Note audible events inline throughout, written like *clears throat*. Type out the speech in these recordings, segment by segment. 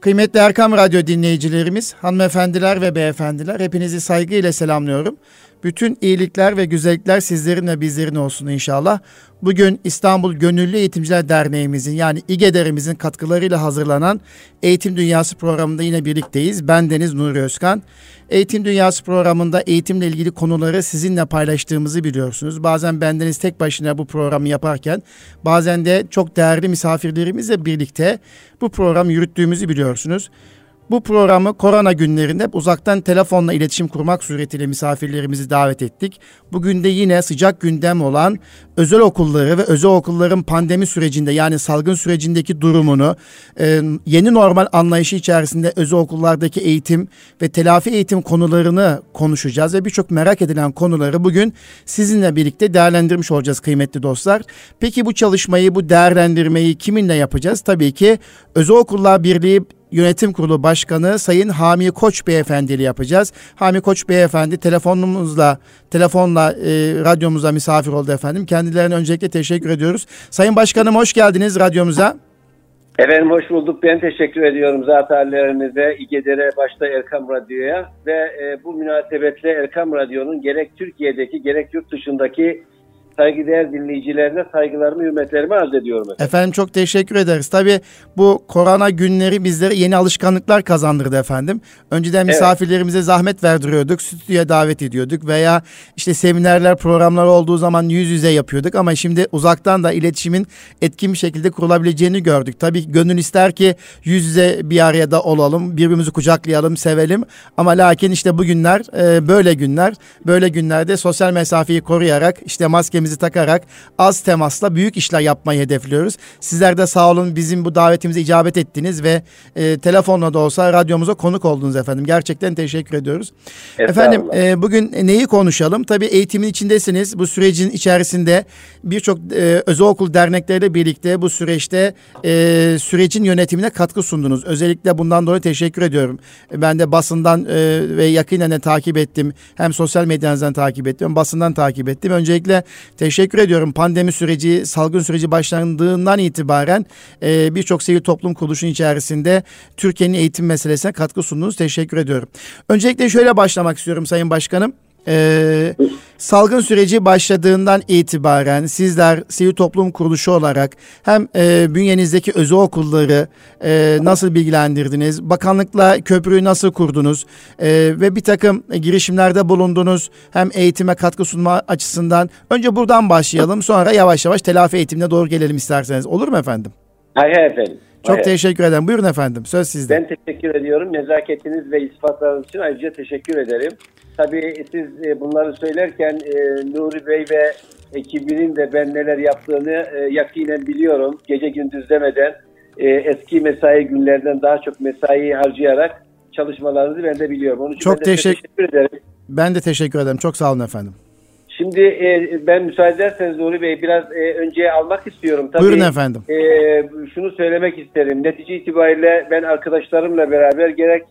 Kıymetli Erkam Radyo dinleyicilerimiz, hanımefendiler ve beyefendiler hepinizi saygıyla selamlıyorum. Bütün iyilikler ve güzellikler sizlerin ve bizlerin olsun inşallah. Bugün İstanbul Gönüllü Eğitimciler Derneğimizin yani İGEDER'imizin katkılarıyla hazırlanan Eğitim Dünyası programında yine birlikteyiz. Ben Deniz Nuri Özkan. Eğitim Dünyası programında eğitimle ilgili konuları sizinle paylaştığımızı biliyorsunuz. Bazen bendeniz tek başına bu programı yaparken bazen de çok değerli misafirlerimizle birlikte bu programı yürüttüğümüzü biliyorsunuz. Bu programı korona günlerinde uzaktan telefonla iletişim kurmak suretiyle misafirlerimizi davet ettik. Bugün de yine sıcak gündem olan özel okulları ve özel okulların pandemi sürecinde yani salgın sürecindeki durumunu, e, yeni normal anlayışı içerisinde özel okullardaki eğitim ve telafi eğitim konularını konuşacağız ve birçok merak edilen konuları bugün sizinle birlikte değerlendirmiş olacağız kıymetli dostlar. Peki bu çalışmayı, bu değerlendirmeyi kiminle yapacağız? Tabii ki Özel Okullar Birliği Yönetim Kurulu Başkanı Sayın Hami Koç Beyefendi ile yapacağız. Hami Koç Beyefendi telefonumuzla, telefonla e, radyomuza misafir oldu efendim. Kendilerine öncelikle teşekkür ediyoruz. Sayın Başkanım hoş geldiniz radyomuza. Efendim hoş bulduk. Ben teşekkür ediyorum zatenlerinize, İGEDER'e, başta Erkam Radyo'ya ve e, bu münasebetle Erkam Radyo'nun gerek Türkiye'deki gerek yurt dışındaki saygıdeğer dinleyicilerine saygılarımı, hürmetlerimi arz ediyorum. Efendim. efendim çok teşekkür ederiz. Tabii bu korona günleri bizlere yeni alışkanlıklar kazandırdı efendim. Önceden evet. misafirlerimize zahmet verdiriyorduk, stüdyoya davet ediyorduk veya işte seminerler, programlar olduğu zaman yüz yüze yapıyorduk ama şimdi uzaktan da iletişimin etkin bir şekilde kurulabileceğini gördük. Tabii gönül ister ki yüz yüze bir araya da olalım, birbirimizi kucaklayalım, sevelim ama lakin işte bu günler e, böyle günler. Böyle günlerde sosyal mesafeyi koruyarak işte maskemizi maskemizi takarak az temasla büyük işler yapmayı hedefliyoruz. Sizler de sağ olun bizim bu davetimize icabet ettiniz ve e, telefonla da olsa radyomuza konuk oldunuz efendim. Gerçekten teşekkür ediyoruz. Efendim e, bugün neyi konuşalım? Tabii eğitimin içindesiniz. Bu sürecin içerisinde birçok e, özel okul dernekleriyle birlikte bu süreçte e, sürecin yönetimine katkı sundunuz. Özellikle bundan dolayı teşekkür ediyorum. Ben de basından e, ve yakinen de takip ettim. Hem sosyal medyanızdan takip ettim, basından takip ettim. Öncelikle Teşekkür ediyorum. Pandemi süreci, salgın süreci başlandığından itibaren e, birçok sivil toplum kuruluşunun içerisinde Türkiye'nin eğitim meselesine katkı sundunuz. Teşekkür ediyorum. Öncelikle şöyle başlamak istiyorum Sayın Başkanım. Ee, salgın süreci başladığından itibaren sizler sivil toplum kuruluşu olarak hem e, bünyenizdeki özel okulları e, nasıl bilgilendirdiniz, bakanlıkla köprüyü nasıl kurdunuz e, ve bir takım girişimlerde bulundunuz hem eğitime katkı sunma açısından. Önce buradan başlayalım sonra yavaş yavaş telafi eğitimine doğru gelelim isterseniz. Olur mu efendim? Hayır efendim. Çok Hayır. teşekkür ederim. Buyurun efendim. Söz sizde. Ben teşekkür ediyorum. Nezaketiniz ve ispatlarınız için ayrıca teşekkür ederim. Tabii siz e, bunları söylerken e, Nuri Bey ve ekibinin de ben neler yaptığını e, yakinen biliyorum. Gece gündüz demeden eski mesai günlerden daha çok mesai harcayarak çalışmalarınızı ben de biliyorum. Onun için çok ben teşekkür, teşekkür ederim. Ben de teşekkür ederim. Çok sağ olun efendim. Şimdi e, ben müsaade ederseniz Nuri Bey biraz e, önceye almak istiyorum. Tabii, Buyurun efendim. E, şunu söylemek isterim. Netice itibariyle ben arkadaşlarımla beraber gerek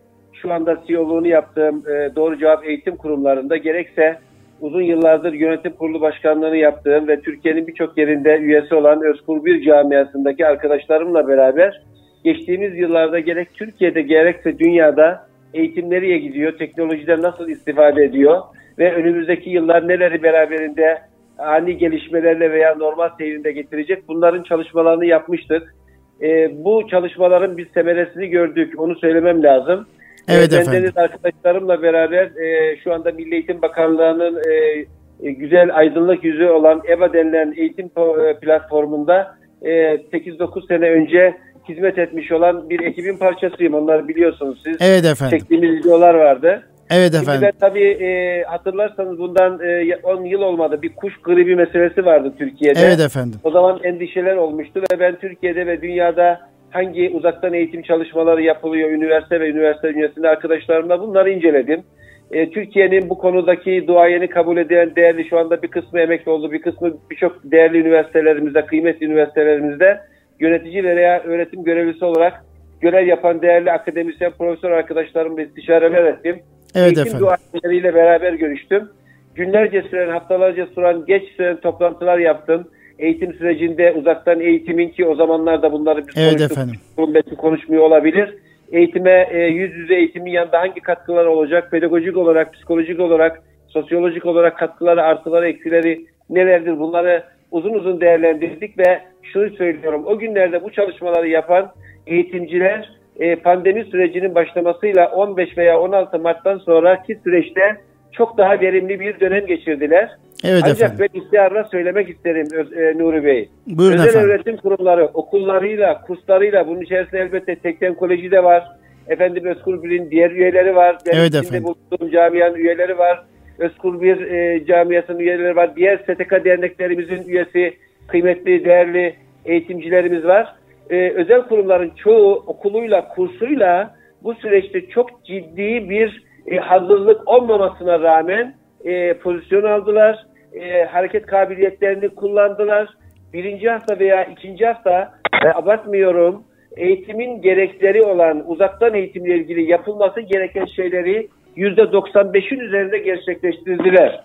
şu anda CEO'luğunu yaptığım e, Doğru Cevap Eğitim Kurumlarında gerekse uzun yıllardır yönetim kurulu başkanlığını yaptığım ve Türkiye'nin birçok yerinde üyesi olan Özkur Bir camiasındaki arkadaşlarımla beraber geçtiğimiz yıllarda gerek Türkiye'de gerekse dünyada eğitim nereye gidiyor, teknolojiden nasıl istifade ediyor ve önümüzdeki yıllar neleri beraberinde ani gelişmelerle veya normal seyrinde getirecek bunların çalışmalarını yapmıştık. E, bu çalışmaların biz semeresini gördük. Onu söylemem lazım. Evet e, efendim. arkadaşlarımla beraber e, şu anda Milli Eğitim Bakanlığı'nın e, e, güzel aydınlık yüzü olan EVA denilen eğitim e, platformunda e, 8-9 sene önce hizmet etmiş olan bir ekibin parçasıyım. Onları biliyorsunuz siz. Evet efendim. Çektiğimiz videolar vardı. Evet efendim. Şimdi ben tabii e, hatırlarsanız bundan e, 10 yıl olmadı. Bir kuş gribi meselesi vardı Türkiye'de. Evet efendim. O zaman endişeler olmuştu ve ben Türkiye'de ve dünyada hangi uzaktan eğitim çalışmaları yapılıyor üniversite ve üniversite dünyasında arkadaşlarımla bunları inceledim. E, Türkiye'nin bu konudaki duayeni kabul eden değerli şu anda bir kısmı emekli oldu, bir kısmı birçok değerli üniversitelerimizde, kıymetli üniversitelerimizde yönetici veya öğretim görevlisi olarak görev yapan değerli akademisyen, profesör arkadaşlarımla istişareler ettim. Evet Eğitim duayenleriyle beraber görüştüm. Günlerce süren, haftalarca süren, geç süren toplantılar yaptım eğitim sürecinde uzaktan eğitimin ki o zamanlarda bunları biz evet konuştuk, efendim. belki konuşmuyor olabilir. eğitime, e, yüz yüze eğitimin yanında hangi katkılar olacak? Pedagojik olarak, psikolojik olarak, sosyolojik olarak katkıları, artıları, eksileri nelerdir? Bunları uzun uzun değerlendirdik ve şunu söylüyorum. O günlerde bu çalışmaları yapan eğitimciler e, pandemi sürecinin başlamasıyla 15 veya 16 Mart'tan sonraki süreçte çok daha verimli bir dönem geçirdiler. Evet Ancak efendim. ben istiharla söylemek isterim e, Nuri Bey. Buyurun Özel efendim. öğretim kurumları okullarıyla, kurslarıyla bunun içerisinde elbette Tekten Koleji de var. Efendim Özkur Bir'in diğer üyeleri var. Benim evet efendim. bulunduğum camianın üyeleri var. Özkur Bir e, camiasının üyeleri var. Diğer STK derneklerimizin üyesi, kıymetli, değerli eğitimcilerimiz var. E, özel kurumların çoğu okuluyla, kursuyla bu süreçte çok ciddi bir e, hazırlık olmamasına rağmen e, pozisyon aldılar. E, hareket kabiliyetlerini kullandılar. Birinci hafta veya ikinci hafta e, abartmıyorum eğitimin gerekleri olan uzaktan eğitimle ilgili yapılması gereken şeyleri yüzde 95'in üzerinde gerçekleştirdiler.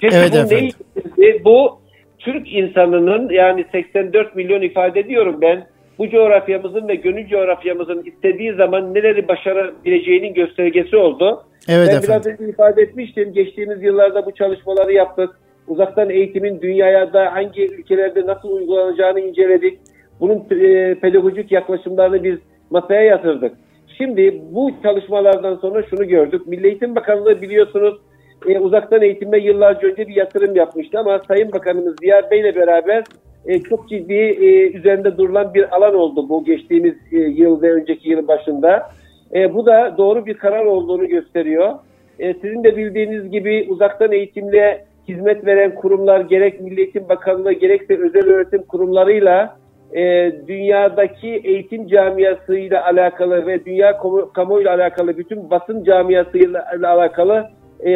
Peki evet, bu efendim. ne Bu Türk insanının yani 84 milyon ifade ediyorum ben bu coğrafyamızın ve gönül coğrafyamızın istediği zaman neleri başarabileceğinin göstergesi oldu. Evet ben efendim. biraz önce ifade etmiştim. Geçtiğimiz yıllarda bu çalışmaları yaptık. Uzaktan eğitimin dünyaya da hangi ülkelerde nasıl uygulanacağını inceledik. Bunun e, pedagojik yaklaşımlarını biz masaya yatırdık. Şimdi bu çalışmalardan sonra şunu gördük. Milli Eğitim Bakanlığı biliyorsunuz e, uzaktan eğitime yıllarca önce bir yatırım yapmıştı ama Sayın Bakanımız Ziya Bey ile beraber e, çok ciddi e, üzerinde durulan bir alan oldu bu geçtiğimiz e, yıl ve önceki yılın başında. Bu da doğru bir karar olduğunu gösteriyor. Sizin de bildiğiniz gibi uzaktan eğitimle hizmet veren kurumlar gerek Milli Eğitim Bakanlığı gerekse özel öğretim kurumlarıyla dünyadaki eğitim camiasıyla alakalı ve dünya kamuoyuyla alakalı bütün basın camiasıyla alakalı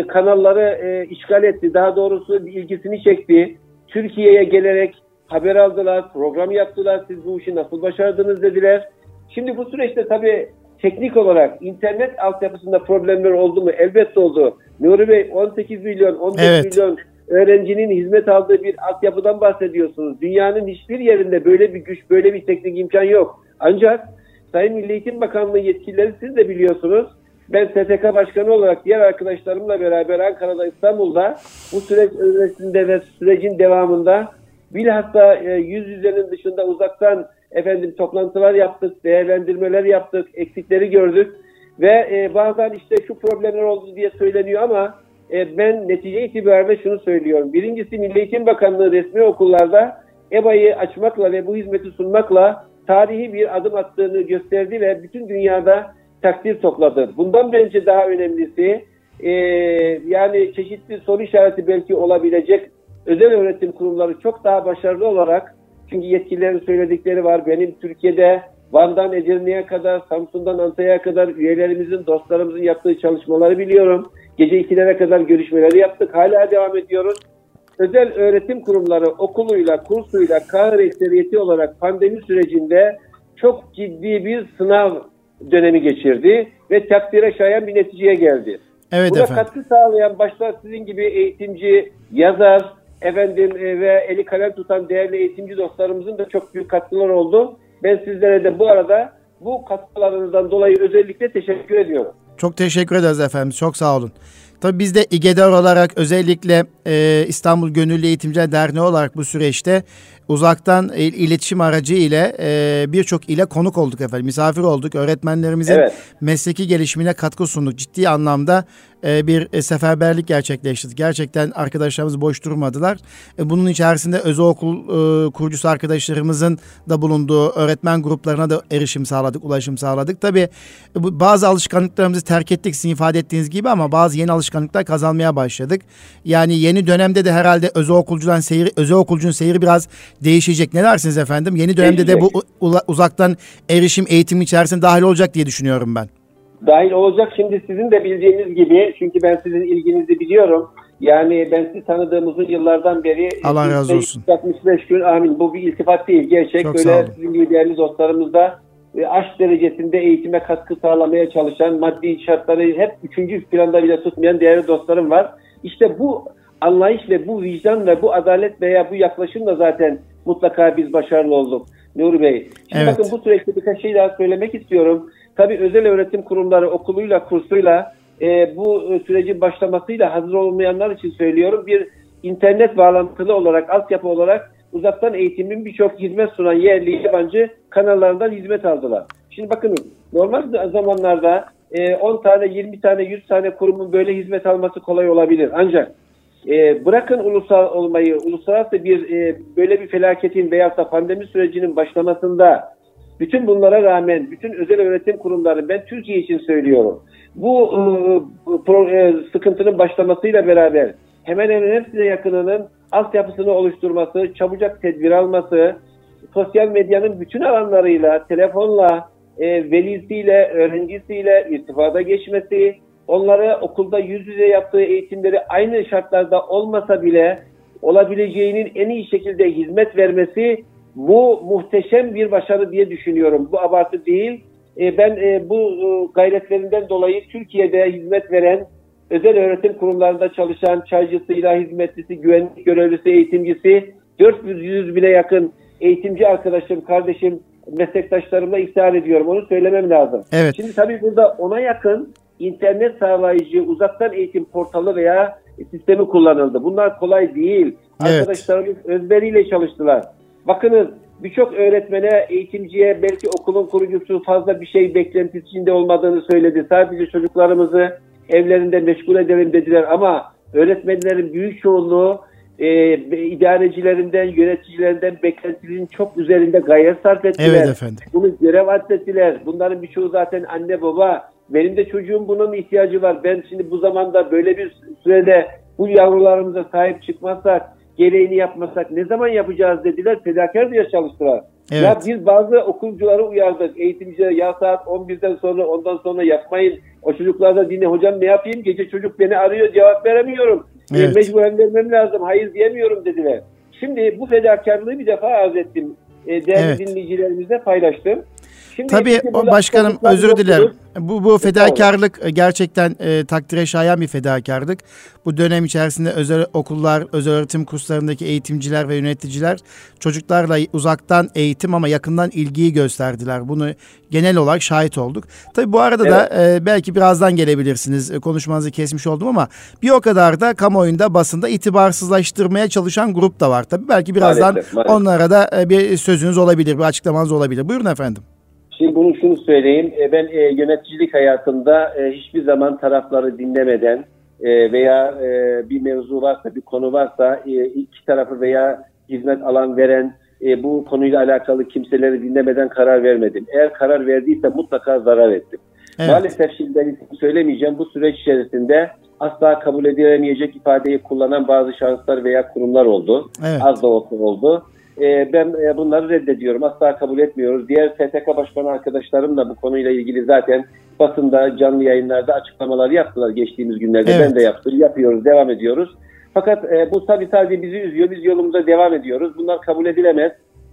kanalları işgal etti. Daha doğrusu ilgisini çekti. Türkiye'ye gelerek haber aldılar, program yaptılar. Siz bu işi nasıl başardınız dediler. Şimdi bu süreçte tabii teknik olarak internet altyapısında problemler oldu mu? Elbette oldu. Nuri Bey 18 milyon, 15 evet. milyon öğrencinin hizmet aldığı bir altyapıdan bahsediyorsunuz. Dünyanın hiçbir yerinde böyle bir güç, böyle bir teknik imkan yok. Ancak Sayın Milli Eğitim Bakanlığı yetkilileri siz de biliyorsunuz. Ben STK Başkanı olarak diğer arkadaşlarımla beraber Ankara'da, İstanbul'da bu süreç öncesinde ve sürecin devamında bilhassa e, yüz yüzenin dışında uzaktan efendim toplantılar yaptık, değerlendirmeler yaptık, eksikleri gördük ve e, bazen işte şu problemler oldu diye söyleniyor ama e, ben netice itibariyle şunu söylüyorum. Birincisi Milli Eğitim Bakanlığı resmi okullarda EBA'yı açmakla ve bu hizmeti sunmakla tarihi bir adım attığını gösterdi ve bütün dünyada takdir topladı. Bundan önce daha önemlisi e, yani çeşitli soru işareti belki olabilecek özel öğretim kurumları çok daha başarılı olarak çünkü yetkililerin söyledikleri var. Benim Türkiye'de Van'dan Edirne'ye kadar, Samsun'dan Antalya'ya kadar üyelerimizin, dostlarımızın yaptığı çalışmaları biliyorum. Gece ikilere kadar görüşmeleri yaptık. Hala devam ediyoruz. Özel öğretim kurumları okuluyla, kursuyla, kahır ekseriyeti olarak pandemi sürecinde çok ciddi bir sınav dönemi geçirdi ve takdire şayan bir neticeye geldi. Evet Buna efendim. katkı sağlayan başta sizin gibi eğitimci, yazar, efendim e, ve eli kalem tutan değerli eğitimci dostlarımızın da çok büyük katkılar oldu. Ben sizlere de bu arada bu katkılarınızdan dolayı özellikle teşekkür ediyorum. Çok teşekkür ederiz efendim. Çok sağ olun. Tabii biz de İGEDER olarak özellikle e, İstanbul Gönüllü Eğitimciler Derneği olarak bu süreçte uzaktan iletişim aracı ile e, birçok ile konuk olduk efendim. Misafir olduk. Öğretmenlerimizin evet. mesleki gelişimine katkı sunduk. Ciddi anlamda e, bir e, seferberlik gerçekleştirdik. Gerçekten arkadaşlarımız boş durmadılar. E, bunun içerisinde özel okul e, kurucusu arkadaşlarımızın da bulunduğu öğretmen gruplarına da erişim sağladık, ulaşım sağladık. Tabii e, bazı alışkanlıklarımızı terk ettik sizin ifade ettiğiniz gibi ama bazı yeni alışkanlıklar kazanmaya başladık. Yani yeni dönemde de herhalde özel okulcudan seyri, özel okulcunun seyri biraz değişecek. Ne dersiniz efendim? Yeni dönemde de bu uzaktan erişim eğitim içerisinde dahil olacak diye düşünüyorum ben. Dahil olacak. Şimdi sizin de bildiğiniz gibi çünkü ben sizin ilginizi biliyorum. Yani ben sizi tanıdığım uzun yıllardan beri Allah razı olsun. 65 gün amin. Bu bir iltifat değil. Gerçek Çok böyle sizin gibi değerli dostlarımız da e, aşk derecesinde eğitime katkı sağlamaya çalışan, maddi şartları hep üçüncü planda bile tutmayan değerli dostlarım var. İşte bu anlayış ve bu vicdan ve bu adalet veya bu yaklaşımla zaten mutlaka biz başarılı olduk. Nuri Bey. Şimdi Evet. bakın bu süreçte birkaç şey daha söylemek istiyorum. Tabii özel öğretim kurumları okuluyla, kursuyla e, bu sürecin başlamasıyla hazır olmayanlar için söylüyorum. Bir internet bağlantılı olarak, altyapı olarak uzaktan eğitimin birçok hizmet sunan yerli yabancı kanallardan hizmet aldılar. Şimdi bakın normal zamanlarda e, 10 tane, 20 tane, 100 tane kurumun böyle hizmet alması kolay olabilir. Ancak e, bırakın ulusal olmayı, uluslararası bir e, böyle bir felaketin veyahut da pandemi sürecinin başlamasında bütün bunlara rağmen bütün özel öğretim kurumları ben Türkiye için söylüyorum. Bu, e, e, sıkıntının başlamasıyla beraber hemen hemen hepsine yakınının altyapısını oluşturması, çabucak tedbir alması, sosyal medyanın bütün alanlarıyla, telefonla, e, velisiyle, öğrencisiyle irtifada geçmesi, onları okulda yüz yüze yaptığı eğitimleri aynı şartlarda olmasa bile olabileceğinin en iyi şekilde hizmet vermesi bu muhteşem bir başarı diye düşünüyorum. Bu abartı değil. E, ben e, bu e, gayretlerinden dolayı Türkiye'de hizmet veren özel öğretim kurumlarında çalışan çaycısıyla hizmetlisi, güvenlik görevlisi, eğitimcisi 400 bine yakın eğitimci arkadaşım, kardeşim, meslektaşlarımla iftihar ediyorum. Onu söylemem lazım. Evet. Şimdi tabii burada ona yakın internet sağlayıcı uzaktan eğitim portalı veya sistemi kullanıldı. Bunlar kolay değil. Evet. Arkadaşlarımız özveriyle çalıştılar. Bakınız birçok öğretmene, eğitimciye belki okulun kurucusu fazla bir şey beklentisi içinde olmadığını söyledi. Sadece çocuklarımızı evlerinde meşgul edelim dediler ama öğretmenlerin büyük çoğunluğu e, idarecilerinden, yöneticilerinden beklentilerin çok üzerinde gayret sarf ettiler. Evet efendim. Bunu görev adettiler. Bunların birçoğu zaten anne baba. Benim de çocuğum bunun ihtiyacı var. Ben şimdi bu zamanda böyle bir sürede bu yavrularımıza sahip çıkmazsak, gereğini yapmasak ne zaman yapacağız dediler. Fedakar diye çalıştılar. Evet. Ya biz bazı okulcuları uyardık. Eğitimciler ya saat 11'den sonra ondan sonra yapmayın. O çocuklar da dinle hocam ne yapayım? Gece çocuk beni arıyor cevap veremiyorum. E, Evet. Mecburen vermem lazım. Hayır diyemiyorum dediler. Şimdi bu fedakarlığı bir defa arz ettim. E, değerli Evet. dinleyicilerimizle paylaştım. Şimdi Tabii o başkanım özür yoktur. dilerim. Bu bu fedakarlık e, gerçekten e, takdire şayan bir fedakarlık. Bu dönem içerisinde özel okullar, özel öğretim kurslarındaki eğitimciler ve yöneticiler çocuklarla uzaktan eğitim ama yakından ilgiyi gösterdiler. Bunu genel olarak şahit olduk. Tabii bu arada da e, belki birazdan gelebilirsiniz. E, konuşmanızı kesmiş oldum ama bir o kadar da kamuoyunda basında itibarsızlaştırmaya çalışan grup da var. Tabii belki birazdan Maalesef, maalesef. onlara da e, bir sözünüz olabilir, bir açıklamanız olabilir. Buyurun efendim. Şimdi bunu şunu söyleyeyim. E, Ben e, yöneticilik hayatımda e, hiçbir zaman tarafları dinlemeden e, veya e, bir mevzu varsa, bir konu varsa e, iki tarafı veya hizmet alan veren e, bu konuyla alakalı kimseleri dinlemeden karar vermedim. Eğer karar verdiyse mutlaka zarar ettim. Evet. Maalesef şimdi ben söylemeyeceğim. Bu süreç içerisinde asla kabul edilemeyecek ifadeyi kullanan bazı şahıslar veya kurumlar oldu. Evet. Az da olsa oldu. Ee, ben e, bunları reddediyorum. Asla kabul etmiyoruz. Diğer STK başkanı arkadaşlarım da bu konuyla ilgili zaten basında, canlı yayınlarda açıklamalar yaptılar geçtiğimiz günlerde. Evet. Ben de yaptım. Yapıyoruz, devam ediyoruz. Fakat e, bu tabii sadece bizi üzüyor. Biz yolumuza devam ediyoruz. Bunlar kabul edilemez.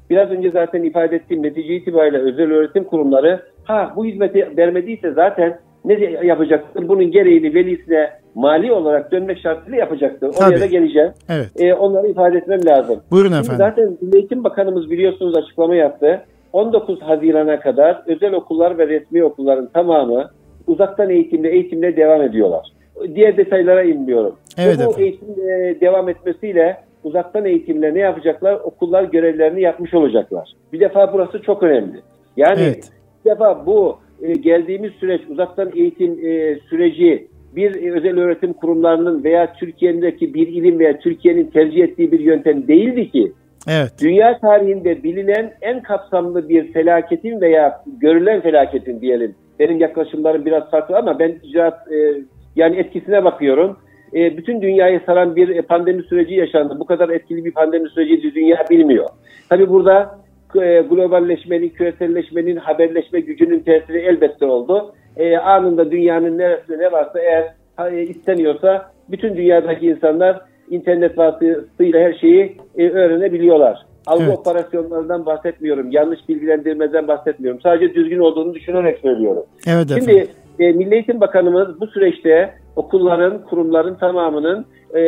Biraz önce zaten ifade ettiğim netice itibariyle özel öğretim kurumları ha bu hizmeti vermediyse zaten ne yapacaktır? Bunun gereğini velisine mali olarak dönmek şartıyla yapacaktır. Oraya Tabii. da geleceğim. Evet. E, onları ifade etmem lazım. Buyurun Şimdi efendim. zaten Milli Eğitim Bakanımız biliyorsunuz açıklama yaptı. 19 Haziran'a kadar özel okullar ve resmi okulların tamamı uzaktan eğitimle eğitimle devam ediyorlar. Diğer detaylara inmiyorum. Evet Ve bu efendim. eğitim e, devam etmesiyle uzaktan eğitimle ne yapacaklar? Okullar görevlerini yapmış olacaklar. Bir defa burası çok önemli. Yani Evet. bir defa bu e, geldiğimiz süreç uzaktan eğitim e, süreci bir özel öğretim kurumlarının veya Türkiye'deki bir ilim veya Türkiye'nin tercih ettiği bir yöntem değildi ki. Evet. Dünya tarihinde bilinen en kapsamlı bir felaketin veya görülen felaketin diyelim. Benim yaklaşımlarım biraz farklı ama ben icraat e, yani etkisine bakıyorum. E, bütün dünyayı saran bir pandemi süreci yaşandı. Bu kadar etkili bir pandemi süreci dünya bilmiyor. Tabii burada e, globalleşmenin, küreselleşmenin, haberleşme gücünün tesiri elbette oldu. E, anında dünyanın neresinde ne varsa eğer e, isteniyorsa bütün dünyadaki insanlar internet vasıtasıyla her şeyi e, öğrenebiliyorlar. Algı Evet. operasyonlarından bahsetmiyorum. Yanlış bilgilendirmeden bahsetmiyorum. Sadece düzgün olduğunu düşünerek söylüyorum. Evet efendim. Şimdi e, Milli Eğitim Bakanımız bu süreçte okulların, kurumların tamamının e,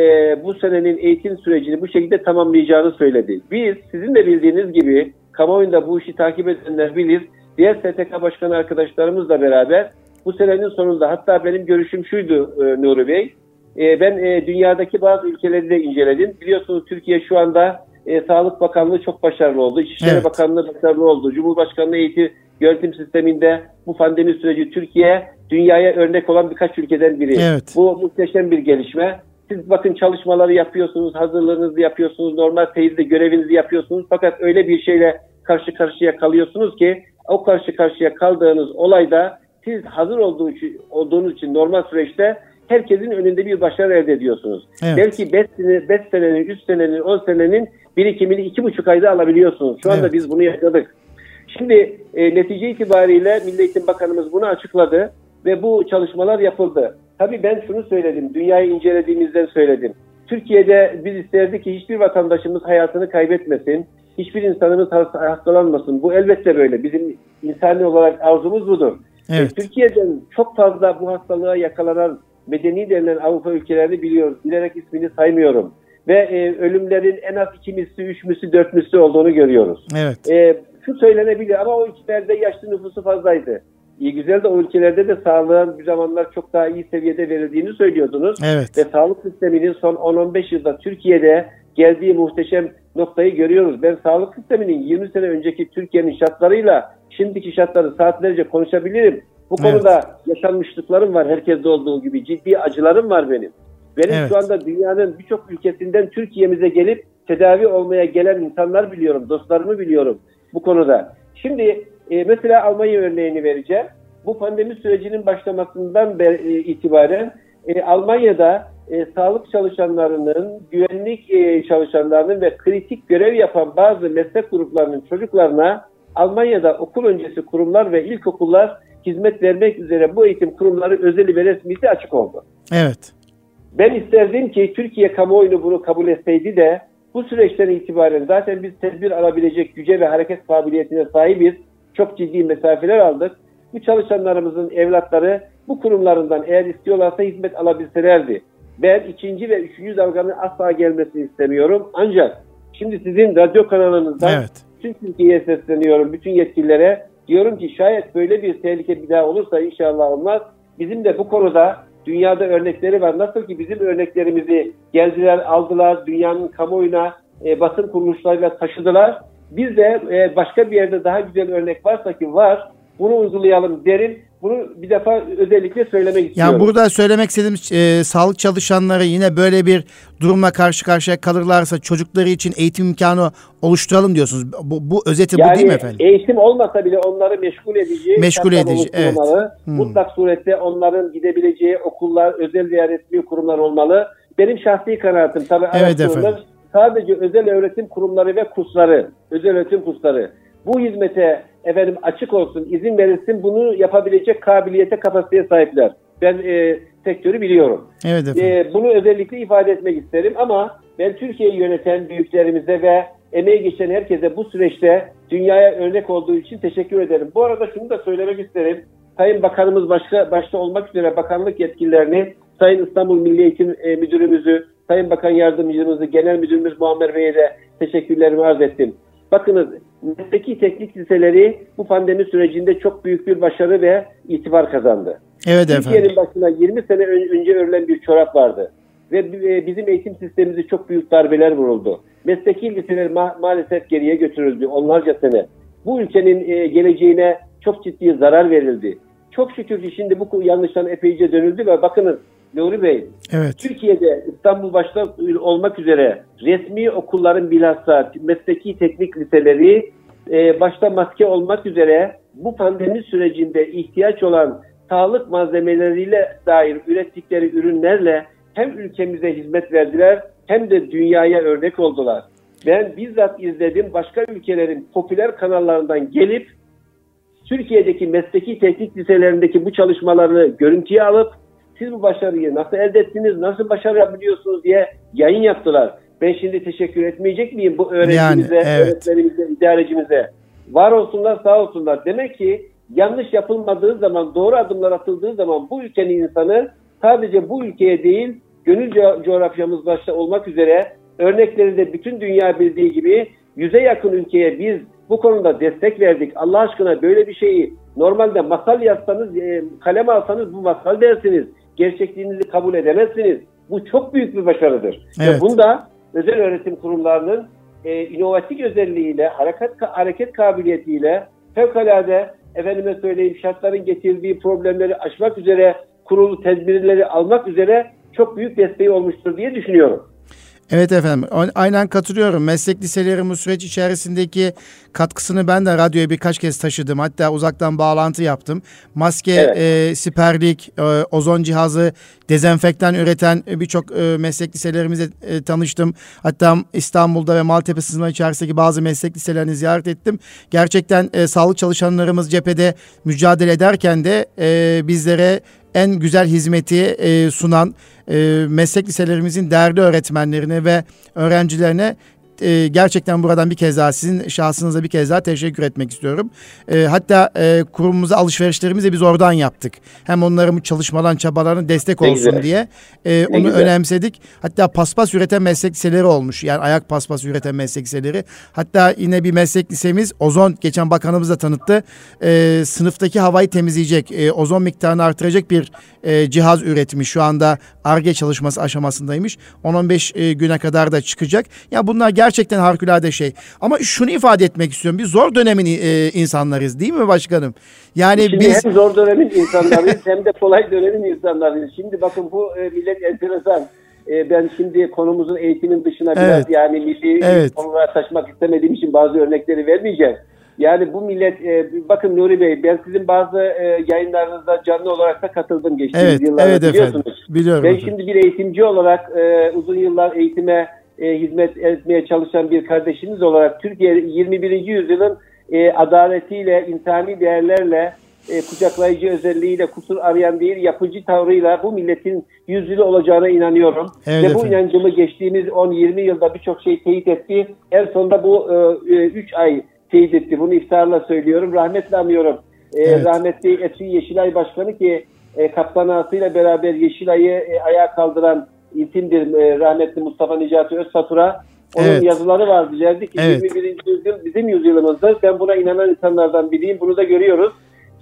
bu senenin eğitim sürecini bu şekilde tamamlayacağını söyledi. Biz sizin de bildiğiniz gibi kamuoyunda bu işi takip edenler bilir. Diğer STK başkanı arkadaşlarımızla beraber bu senenin sonunda hatta benim görüşüm şuydu e, Nuri Bey. E, ben e, dünyadaki bazı ülkeleri de inceledim. Biliyorsunuz Türkiye şu anda e, Sağlık Bakanlığı çok başarılı oldu. İçişleri evet. Bakanlığı başarılı oldu. Cumhurbaşkanlığı eğitim yönetim sisteminde bu pandemi süreci Türkiye dünyaya örnek olan birkaç ülkeden biri. Evet. Bu muhteşem bir gelişme. Siz bakın çalışmaları yapıyorsunuz, hazırlığınızı yapıyorsunuz, normal teyzde görevinizi yapıyorsunuz. Fakat öyle bir şeyle karşı karşıya kalıyorsunuz ki o karşı karşıya kaldığınız olayda siz hazır olduğu için, olduğunuz için normal süreçte herkesin önünde bir başarı elde ediyorsunuz. Evet. Belki 5 sene, 5 senenin, 3 senenin, 10 senenin birikimini 2,5 ayda alabiliyorsunuz. Şu anda evet. biz bunu yaşadık. Şimdi e, netice itibariyle Milli Eğitim Bakanımız bunu açıkladı ve bu çalışmalar yapıldı. Tabii ben şunu söyledim, dünyayı incelediğimizden söyledim. Türkiye'de biz isterdik ki hiçbir vatandaşımız hayatını kaybetmesin, hiçbir insanımız hastalanmasın. Bu elbette böyle. Bizim insani olarak arzumuz budur. Evet. E, Türkiye'den çok fazla bu hastalığa yakalanan medeni denilen Avrupa ülkelerini biliyoruz. Bilerek ismini saymıyorum. Ve e, ölümlerin en az iki misli, üç misli, dört misli olduğunu görüyoruz. Evet. E, şu söylenebilir ama o ülkelerde yaşlı nüfusu fazlaydı. İyi güzel de o ülkelerde de sağlığın bir zamanlar çok daha iyi seviyede verildiğini söylüyordunuz. Evet. Ve sağlık sisteminin son 10-15 yılda Türkiye'de geldiği muhteşem noktayı görüyoruz. Ben sağlık sisteminin 20 sene önceki Türkiye'nin şartlarıyla şimdiki şartları saatlerce konuşabilirim. Bu evet. konuda yaşanmışlıklarım var herkeste olduğu gibi. Ciddi acılarım var benim. Benim evet. şu anda dünyanın birçok ülkesinden Türkiye'mize gelip tedavi olmaya gelen insanlar biliyorum, dostlarımı biliyorum bu konuda. Şimdi e, mesela Almanya örneğini vereceğim. Bu pandemi sürecinin başlamasından e, itibaren e, Almanya'da e, sağlık çalışanlarının, güvenlik e, çalışanlarının ve kritik görev yapan bazı meslek gruplarının çocuklarına Almanya'da okul öncesi kurumlar ve ilkokullar hizmet vermek üzere bu eğitim kurumları özeli ve resmisi açık oldu. Evet. Ben isterdim ki Türkiye kamuoyunu bunu kabul etseydi de bu süreçten itibaren zaten biz tedbir alabilecek güce ve hareket kabiliyetine sahibiz. Çok ciddi mesafeler aldık. Bu çalışanlarımızın evlatları bu kurumlarından eğer istiyorlarsa hizmet alabilselerdi. Ben ikinci ve üçüncü dalganın asla gelmesini istemiyorum. Ancak şimdi sizin radyo kanalınızdan evet. tüm Türkiye'ye sesleniyorum, bütün yetkililere. Diyorum ki şayet böyle bir tehlike bir daha olursa inşallah olmaz. Bizim de bu konuda dünyada örnekleri var. Nasıl ki bizim örneklerimizi geldiler, aldılar, dünyanın kamuoyuna e, basın kuruluşlarıyla taşıdılar. Biz de e, başka bir yerde daha güzel örnek varsa ki var, bunu uygulayalım derim. Bunu bir defa özellikle söylemek istiyorum. Yani burada söylemek istediğim e, sağlık çalışanları yine böyle bir durumla karşı karşıya kalırlarsa çocukları için eğitim imkanı oluşturalım diyorsunuz. Bu, bu özeti yani, bu değil mi efendim? Eğitim olmasa bile onları meşgul edici, meşgul edici, evet. Hmm. Mutlak surette onların gidebileceği okullar, özel veya resmi kurumlar olmalı. Benim şahsi kanaatim tabii evet efendim. sadece özel öğretim kurumları ve kursları, özel öğretim kursları bu hizmete efendim açık olsun, izin verilsin bunu yapabilecek kabiliyete, kapasiteye sahipler. Ben e, sektörü biliyorum. Evet efendim. E, bunu özellikle ifade etmek isterim ama ben Türkiye'yi yöneten büyüklerimize ve emeği geçen herkese bu süreçte dünyaya örnek olduğu için teşekkür ederim. Bu arada şunu da söylemek isterim. Sayın Bakanımız başka, başta olmak üzere bakanlık yetkililerini, Sayın İstanbul Milli Eğitim e, Müdürümüzü, Sayın Bakan Yardımcımızı, Genel Müdürümüz Muammer Bey'e de teşekkürlerimi arz ettim. Bakınız mesleki teknik liseleri bu pandemi sürecinde çok büyük bir başarı ve itibar kazandı. Evet efendim. Türkiye'nin başına 20 sene önce örülen bir çorap vardı. Ve bizim eğitim sistemimize çok büyük darbeler vuruldu. Mesleki liseler ma- maalesef geriye götürüldü onlarca sene. Bu ülkenin e, geleceğine çok ciddi zarar verildi. Çok şükür ki şimdi bu yanlıştan epeyce dönüldü ve bakınız Nuri Bey, evet. Türkiye'de İstanbul başta olmak üzere resmi okulların bilhassa mesleki teknik liseleri e, başta maske olmak üzere bu pandemi sürecinde ihtiyaç olan sağlık malzemeleriyle dair ürettikleri ürünlerle hem ülkemize hizmet verdiler hem de dünyaya örnek oldular. Ben bizzat izledim başka ülkelerin popüler kanallarından gelip Türkiye'deki mesleki teknik liselerindeki bu çalışmaları görüntüye alıp siz bu başarıyı nasıl elde ettiniz, nasıl başarabiliyorsunuz diye yayın yaptılar. Ben şimdi teşekkür etmeyecek miyim bu öğrencimize, yani, evet. öğretmenimize, idarecimize? Var olsunlar, sağ olsunlar. Demek ki yanlış yapılmadığı zaman, doğru adımlar atıldığı zaman bu ülkenin insanı sadece bu ülkeye değil, gönül co- coğrafyamız başta olmak üzere örnekleri de bütün dünya bildiği gibi yüze yakın ülkeye biz bu konuda destek verdik. Allah aşkına böyle bir şeyi normalde masal yazsanız, e, kaleme alsanız bu masal dersiniz. Gerçekliğinizi kabul edemezsiniz. Bu çok büyük bir başarıdır. Evet. Ve bunda özel öğretim kurumlarının e, inovatif özelliğiyle, hareket hareket kabiliyetiyle fevkalade efendime söyleyeyim şartların getirdiği problemleri aşmak üzere kurulu tedbirleri almak üzere çok büyük desteği olmuştur diye düşünüyorum. Evet efendim aynen katılıyorum. Meslek liseleri bu süreç içerisindeki katkısını ben de radyoya birkaç kez taşıdım. Hatta uzaktan bağlantı yaptım. Maske, evet. e, siperlik, e, ozon cihazı, dezenfektan üreten birçok e, meslek liselerimizle e, tanıştım. Hatta İstanbul'da ve Maltepe sınırı içerisindeki bazı meslek liselerini ziyaret ettim. Gerçekten e, sağlık çalışanlarımız cephede mücadele ederken de e, bizlere en güzel hizmeti e, sunan e, meslek liselerimizin değerli öğretmenlerine ve öğrencilerine e, gerçekten buradan bir kez daha sizin şahsınıza bir kez daha teşekkür etmek istiyorum. E, hatta e, kurumumuza alışverişlerimizi biz oradan yaptık. Hem onların çalışmalarına, çabalarına destek olsun güzel. diye e, onu güzel. önemsedik. Hatta paspas üreten meslek liseleri olmuş. Yani ayak paspas üreten meslek liseleri. Hatta yine bir meslek lisemiz ozon geçen bakanımız da tanıttı. E, sınıftaki havayı temizleyecek, e, ozon miktarını artıracak bir e, cihaz üretmiş. Şu anda ARGE çalışması aşamasındaymış. 10-15 e, güne kadar da çıkacak. Ya yani bunlar gerçekten harikulade şey. Ama şunu ifade etmek istiyorum. Biz zor dönemin e, insanlarız değil mi başkanım? Yani Şimdi biz hem zor dönemin insanlarıyız hem de kolay dönemin insanlarıyız. Şimdi bakın bu e, millet enteresan. E, ben şimdi konumuzun eğitimin dışına evet. biraz yani milli evet. konulara taşımak istemediğim için bazı örnekleri vermeyeceğim. Yani bu millet e, bakın Nuri Bey ben sizin bazı e, yayınlarınızda canlı olarak da katıldım geçtiğimiz evet, yıllarda evet biliyorsunuz. Efendim, biliyorum ben efendim. şimdi bir eğitimci olarak uzun yıllar eğitime e, hizmet etmeye çalışan bir kardeşiniz olarak Türkiye 21. yüzyılın e, adaletiyle, insani değerlerle, e, kucaklayıcı özelliğiyle kusur arayan değil, yapıcı tavrıyla bu milletin yüzyılı olacağına inanıyorum. Evet, Ve bu efendim. inancımı geçtiğimiz 10-20 yılda birçok şey teyit etti. En sonunda bu 3 e, ay teyit etti. Bunu iftarla söylüyorum. Rahmetle anıyorum. E, evet. Rahmetli Eski Yeşilay Başkanı ki e, Kaptan Ağası'yla beraber Yeşilay'ı e, ayağa kaldıran isimdir e, rahmetli Mustafa Necati Özfatura. Onun evet. yazıları vardı. Derdi ki evet. 21. yüzyıl bizim yüzyılımızdır. Ben buna inanan insanlardan biriyim. Bunu da görüyoruz.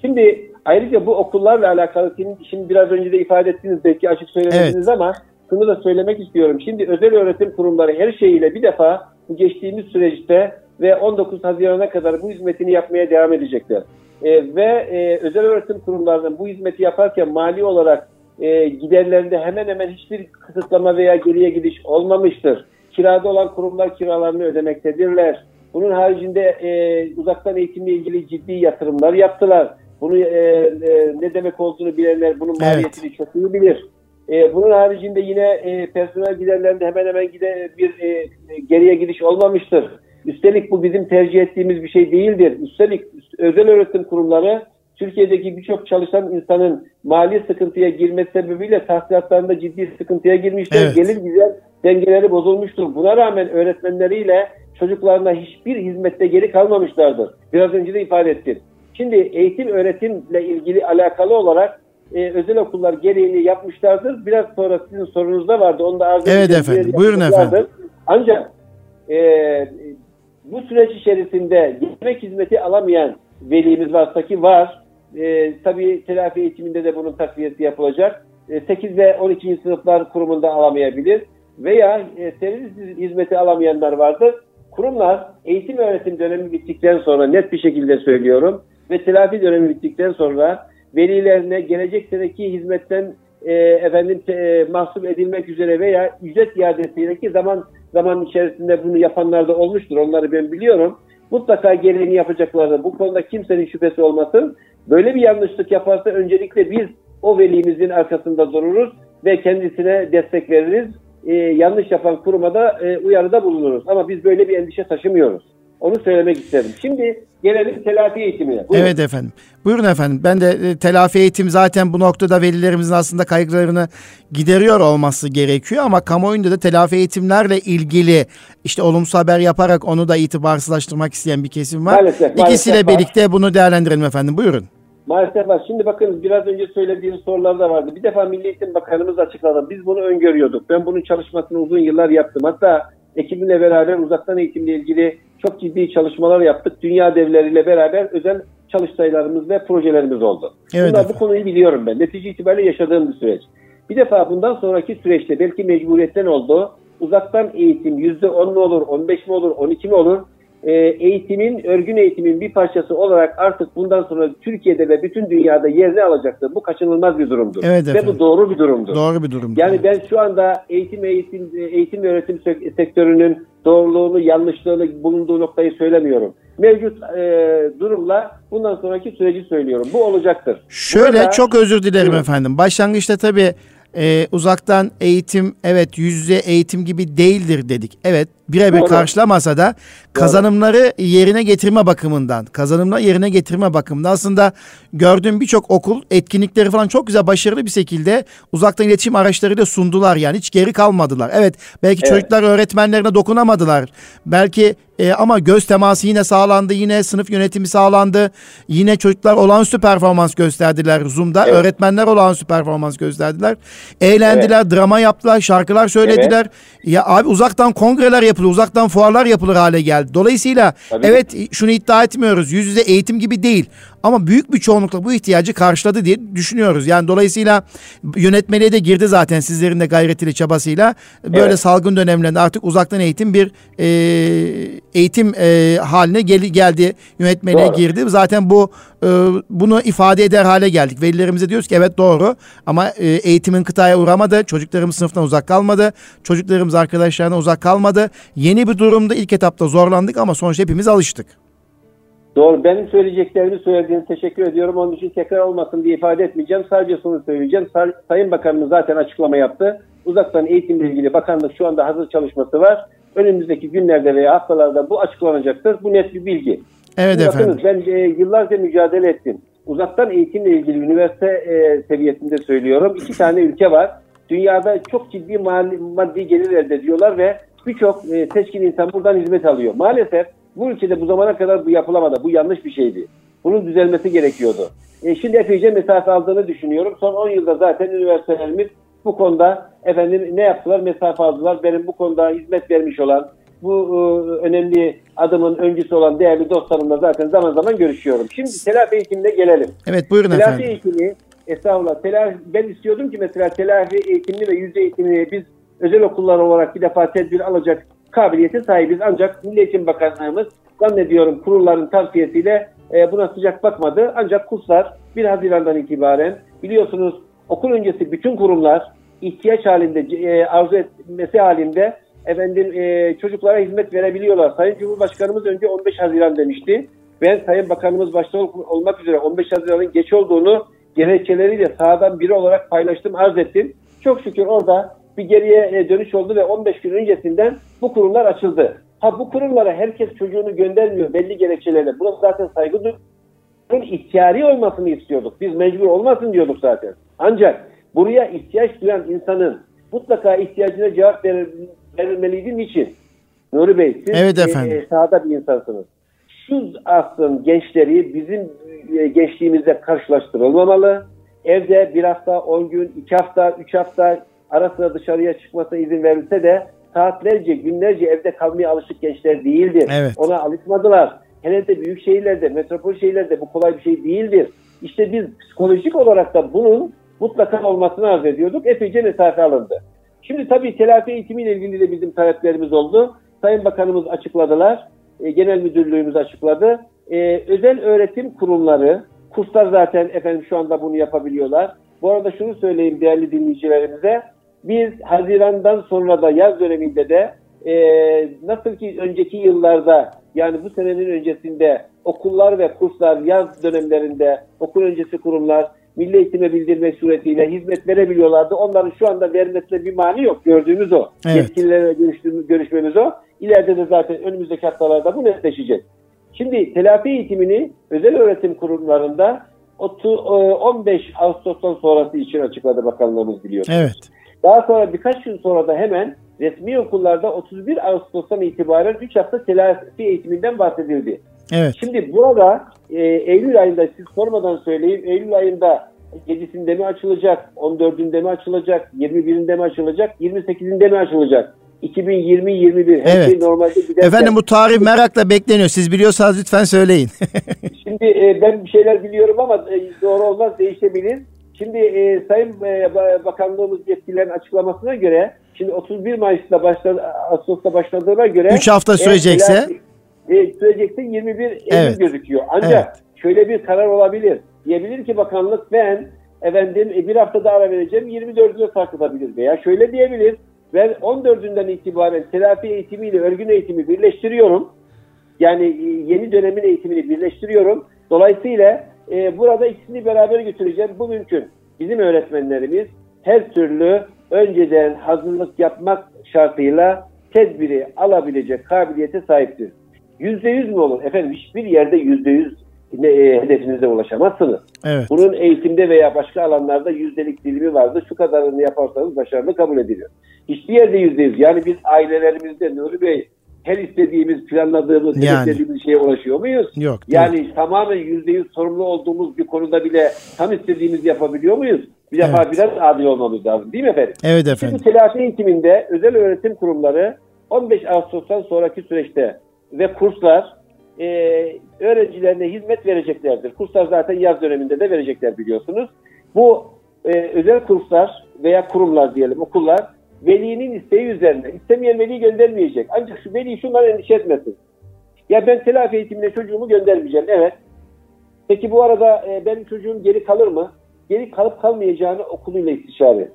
Şimdi ayrıca bu okullarla alakalı şimdi biraz önce de ifade ettiniz belki açık söylemediniz evet. ama şunu da söylemek istiyorum. Şimdi özel öğretim kurumları her şeyiyle bir defa bu geçtiğimiz süreçte ve 19 Haziran'a kadar bu hizmetini yapmaya devam edecekler. E, ve e, özel öğretim kurumlarının bu hizmeti yaparken mali olarak e, giderlerinde hemen hemen hiçbir kısıtlama veya geriye gidiş olmamıştır. Kirada olan kurumlar kiralarını ödemektedirler. Bunun haricinde e, uzaktan eğitimle ilgili ciddi yatırımlar yaptılar. Bunu e, e, ne demek olduğunu bilenler bunun maliyetini evet. çok iyi bilir. E, bunun haricinde yine e, personel giderlerinde hemen hemen gide bir e, geriye gidiş olmamıştır. Üstelik bu bizim tercih ettiğimiz bir şey değildir. Üstelik özel öğretim kurumları Türkiye'deki birçok çalışan insanın mali sıkıntıya girmesi sebebiyle tahsilatlarında ciddi sıkıntıya girmişler. Evet. Gelir güzel dengeleri bozulmuştur. Buna rağmen öğretmenleriyle çocuklarına hiçbir hizmette geri kalmamışlardır. Biraz önce de ifade ettim. Şimdi eğitim öğretimle ilgili alakalı olarak e, özel okullar gereğini yapmışlardır. Biraz sonra sizin sorunuzda vardı. Onu da arz Evet efendim. Buyurun efendim. Ancak e, bu süreç içerisinde yemek hizmeti alamayan velimiz varsa ki var. E, tabii telafi eğitiminde de bunun takviyesi yapılacak. E, 8 ve 12. sınıflar kurumunda alamayabilir. Veya e, servis hizmeti alamayanlar vardır. Kurumlar eğitim öğretim dönemi bittikten sonra net bir şekilde söylüyorum ve telafi dönemi bittikten sonra velilerine gelecek seneki hizmetten e, efendim e, mahsup edilmek üzere veya ücret iadesiyle zaman zaman içerisinde bunu yapanlar da olmuştur. Onları ben biliyorum. Mutlaka gereğini yapacaklardır. Bu konuda kimsenin şüphesi olmasın. Böyle bir yanlışlık yaparsa öncelikle biz o velimizin arkasında dururuz ve kendisine destek veririz. Ee, yanlış yapan kuruma da e, uyarıda bulunuruz. Ama biz böyle bir endişe taşımıyoruz. Onu söylemek isterim. Şimdi gelelim telafi eğitimine. Buyurun. Evet efendim. Buyurun efendim. Ben de e, telafi eğitim zaten bu noktada velilerimizin aslında kaygılarını gideriyor olması gerekiyor ama kamuoyunda da telafi eğitimlerle ilgili işte olumsuz haber yaparak onu da itibarsızlaştırmak isteyen bir kesim var. Maalesef, İkisiyle maalesef birlikte var. bunu değerlendirelim efendim. Buyurun. Maalesef var. Şimdi bakın biraz önce söylediğim sorularda vardı. Bir defa Milli Eğitim Bakanımız açıkladı. Biz bunu öngörüyorduk. Ben bunun çalışmasını uzun yıllar yaptım. Hatta ekibimle beraber uzaktan eğitimle ilgili çok ciddi çalışmalar yaptık. Dünya devleriyle beraber özel çalıştaylarımız ve projelerimiz oldu. Evet, Bunlar, bu konuyu biliyorum ben. Netice itibariyle yaşadığım bir süreç. Bir defa bundan sonraki süreçte belki mecburiyetten oldu. Uzaktan eğitim %10 mu olur, 15 mi olur, 12 mi olur? E, eğitimin, örgün eğitimin bir parçası olarak artık bundan sonra Türkiye'de ve bütün dünyada yerini alacaktır. Bu kaçınılmaz bir durumdur. Evet ve bu doğru bir durumdur. Doğru bir durumdur. Yani ben şu anda eğitim eğitim eğitim ve öğretim sektörünün doğruluğunu, yanlışlığını bulunduğu noktayı söylemiyorum. Mevcut e, durumla bundan sonraki süreci söylüyorum. Bu olacaktır. Şöyle Burada, çok özür dilerim evet. efendim. Başlangıçta tabii e, uzaktan eğitim evet yüz yüze eğitim gibi değildir dedik. Evet birebir karşılamasa da kazanımları yerine getirme bakımından, kazanımları yerine getirme bakımından aslında gördüğüm birçok okul etkinlikleri falan çok güzel başarılı bir şekilde uzaktan iletişim araçları da sundular yani hiç geri kalmadılar. Evet belki evet. çocuklar öğretmenlerine dokunamadılar. Belki e, ama göz teması yine sağlandı. Yine sınıf yönetimi sağlandı. Yine çocuklar olağanüstü performans gösterdiler Zoom'da. Evet. Öğretmenler olağanüstü performans gösterdiler. Eğlendiler, evet. drama yaptılar, şarkılar söylediler. Evet. Ya abi uzaktan kongreler yapılır, uzaktan fuarlar yapılır hale geldi. Dolayısıyla Tabii. evet şunu iddia etmiyoruz. Yüz yüze eğitim gibi değil. Ama büyük bir çoğunlukla bu ihtiyacı karşıladı diye düşünüyoruz. Yani dolayısıyla yönetmeliğe de girdi zaten sizlerin de gayretiyle çabasıyla. Böyle evet. salgın dönemlerinde artık uzaktan eğitim bir e, eğitim e, haline gel, geldi. Yönetmeliğe doğru. girdi. Zaten bu e, bunu ifade eder hale geldik. Velilerimize diyoruz ki evet doğru ama e, eğitimin kıtaya uğramadı. Çocuklarımız sınıftan uzak kalmadı. Çocuklarımız arkadaşlarına uzak kalmadı. Yeni bir durumda ilk etapta zorlandık ama sonuçta hepimiz alıştık. Doğru. Benim söyleyeceklerimi söylediğiniz teşekkür ediyorum. Onun için tekrar olmasın diye ifade etmeyeceğim. Sadece şunu söyleyeceğim. Say Sayın Bakanımız zaten açıklama yaptı. Uzaktan eğitimle ilgili bakanlık şu anda hazır çalışması var. Önümüzdeki günlerde veya haftalarda bu açıklanacaktır. Bu net bir bilgi. Evet Şimdi efendim. Bakınız ben e, yıllarca mücadele ettim. Uzaktan eğitimle ilgili üniversite e, seviyesinde söylüyorum. İki tane ülke var. Dünyada çok ciddi mali, maddi gelir elde ediyorlar ve birçok e, seçkin insan buradan hizmet alıyor. Maalesef bu ülkede bu zamana kadar bu yapılamadı. Bu yanlış bir şeydi. Bunun düzelmesi gerekiyordu. E, şimdi epeyce mesafe aldığını düşünüyorum. Son 10 yılda zaten üniversitelerimiz bu konuda efendim ne yaptılar? Mesafe aldılar. Benim bu konuda hizmet vermiş olan, bu e, önemli adımın öncüsü olan değerli dostlarımla zaten zaman zaman görüşüyorum. Şimdi telafi eğitimine gelelim. Evet buyurun telafi efendim. Telafi eğitimi estağfurullah. Telafi, ben istiyordum ki mesela telafi eğitimini ve yüzde eğitimini biz özel okullar olarak bir defa tedbir alacak kabiliyete sahibiz. Ancak Milli Eğitim Bakanlığımız zannediyorum kurulların tavsiyesiyle e, buna sıcak bakmadı. Ancak kurslar 1 Haziran'dan itibaren biliyorsunuz okul öncesi bütün kurumlar ihtiyaç halinde e, arzu etmesi halinde efendim e, çocuklara hizmet verebiliyorlar. Sayın Cumhurbaşkanımız önce 15 Haziran demişti. Ben Sayın Bakanımız başta olmak üzere 15 Haziran'ın geç olduğunu gerekçeleriyle sahadan biri olarak paylaştım, arz ettim. Çok şükür orada bir geriye e, dönüş oldu ve 15 gün öncesinden bu kurumlar açıldı. Ha bu kurumlara herkes çocuğunu göndermiyor belli gerekçelerle. Buna zaten saygı duyuyoruz. ihtiyari olmasını istiyorduk. Biz mecbur olmasın diyorduk zaten. Ancak buraya ihtiyaç duyan insanın mutlaka ihtiyacına cevap verir, verilmeliydi. Niçin? Nuri Bey siz evet efendim. E, sahada bir insansınız. Şu asrın gençleri bizim e, gençliğimizde karşılaştırılmamalı. Evde bir hafta, on gün, iki hafta, üç hafta ara sıra dışarıya çıkmasına izin verilse de saatlerce, günlerce evde kalmaya alışık gençler değildir. Evet. Ona alışmadılar. Hele de büyük şehirlerde, metropol şehirlerde bu kolay bir şey değildir. İşte biz psikolojik olarak da bunun mutlaka olmasını arz ediyorduk. Epeyce mesafe alındı. Şimdi tabii telafi eğitimiyle ilgili de bizim taleplerimiz oldu. Sayın Bakanımız açıkladılar. E, Genel Müdürlüğümüz açıkladı. E, özel öğretim kurumları, kurslar zaten efendim şu anda bunu yapabiliyorlar. Bu arada şunu söyleyeyim değerli dinleyicilerimize. Biz Haziran'dan sonra da yaz döneminde de e, nasıl ki önceki yıllarda yani bu senenin öncesinde okullar ve kurslar yaz dönemlerinde okul öncesi kurumlar milli eğitime bildirmek suretiyle hizmet verebiliyorlardı. Onların şu anda vermesine bir mani yok. Gördüğümüz o. Evet. Yetkililerle görüşmemiz o. İleride de zaten önümüzdeki haftalarda bu netleşecek. Şimdi telafi eğitimini özel öğretim kurumlarında 15 e, Ağustos'tan sonrası için açıkladı bakanlığımız biliyorsunuz. Evet. Daha sonra birkaç gün sonra da hemen resmi okullarda 31 Ağustos'tan itibaren 3 hafta telafi eğitiminden bahsedildi. Evet. Şimdi burada e, Eylül ayında siz sormadan söyleyeyim. Eylül ayında 7'sinde mi açılacak? 14'ünde mi açılacak? 21'inde mi açılacak? 28'inde mi açılacak? 2020-21 her Evet. şey normalde giderken. Efendim bu tarih merakla bekleniyor. Siz biliyorsanız lütfen söyleyin. *laughs* Şimdi e, ben bir şeyler biliyorum ama e, doğru olmaz değişebilir. Şimdi e, Sayın e, Ba- Bakanlığımız yetkililerin açıklamasına göre şimdi 31 Mayıs'ta başladı, Ağustos'ta başladığına göre Üç hafta eğer sürecekse? e, sürecekse 21 Eylül Evet. gözüküyor. Ancak Evet. şöyle bir karar olabilir. Diyebilir ki bakanlık ben efendim e, bir hafta daha ara vereceğim 24'üne sarkıtabilir veya şöyle diyebilir. Ben 14'ünden itibaren telafi eğitimiyle örgün eğitimi birleştiriyorum. Yani e, yeni dönemin eğitimini birleştiriyorum. Dolayısıyla e, burada ikisini beraber götüreceğim. Bu mümkün. Bizim öğretmenlerimiz her türlü önceden hazırlık yapmak şartıyla tedbiri alabilecek kabiliyete sahiptir. Yüzde yüz mü olur? Efendim hiçbir yerde yüzde yüz e, hedefinize ulaşamazsınız. evet. Bunun eğitimde veya başka alanlarda yüzdelik dilimi vardır. Şu kadarını yaparsanız başarılı kabul ediliyor. Hiçbir yerde yüzde yüz. Yani biz ailelerimizde Nuri Bey her istediğimiz, planladığımız, Yani. hedeflediğimiz şeye ulaşıyor muyuz? Yok. Yani tamamen yüzde yüz sorumlu olduğumuz bir konuda bile tam istediğimizi yapabiliyor muyuz? Bir defa Evet. biraz adil olmamız lazım değil mi efendim? Evet Şimdi efendim. bu telafi eğitiminde özel öğretim kurumları 15 Ağustos'tan sonraki süreçte ve kurslar e, öğrencilerine hizmet vereceklerdir. Kurslar zaten yaz döneminde de verecekler biliyorsunuz. Bu e, özel kurslar veya kurumlar diyelim okullar velinin isteği üzerine istemeyen veli göndermeyecek. Ancak şu veli şundan endişe etmesin. Ya ben telafi eğitimine çocuğumu göndermeyeceğim. Evet. Peki bu arada e, benim çocuğum geri kalır mı? Geri kalıp kalmayacağını okuluyla istişare.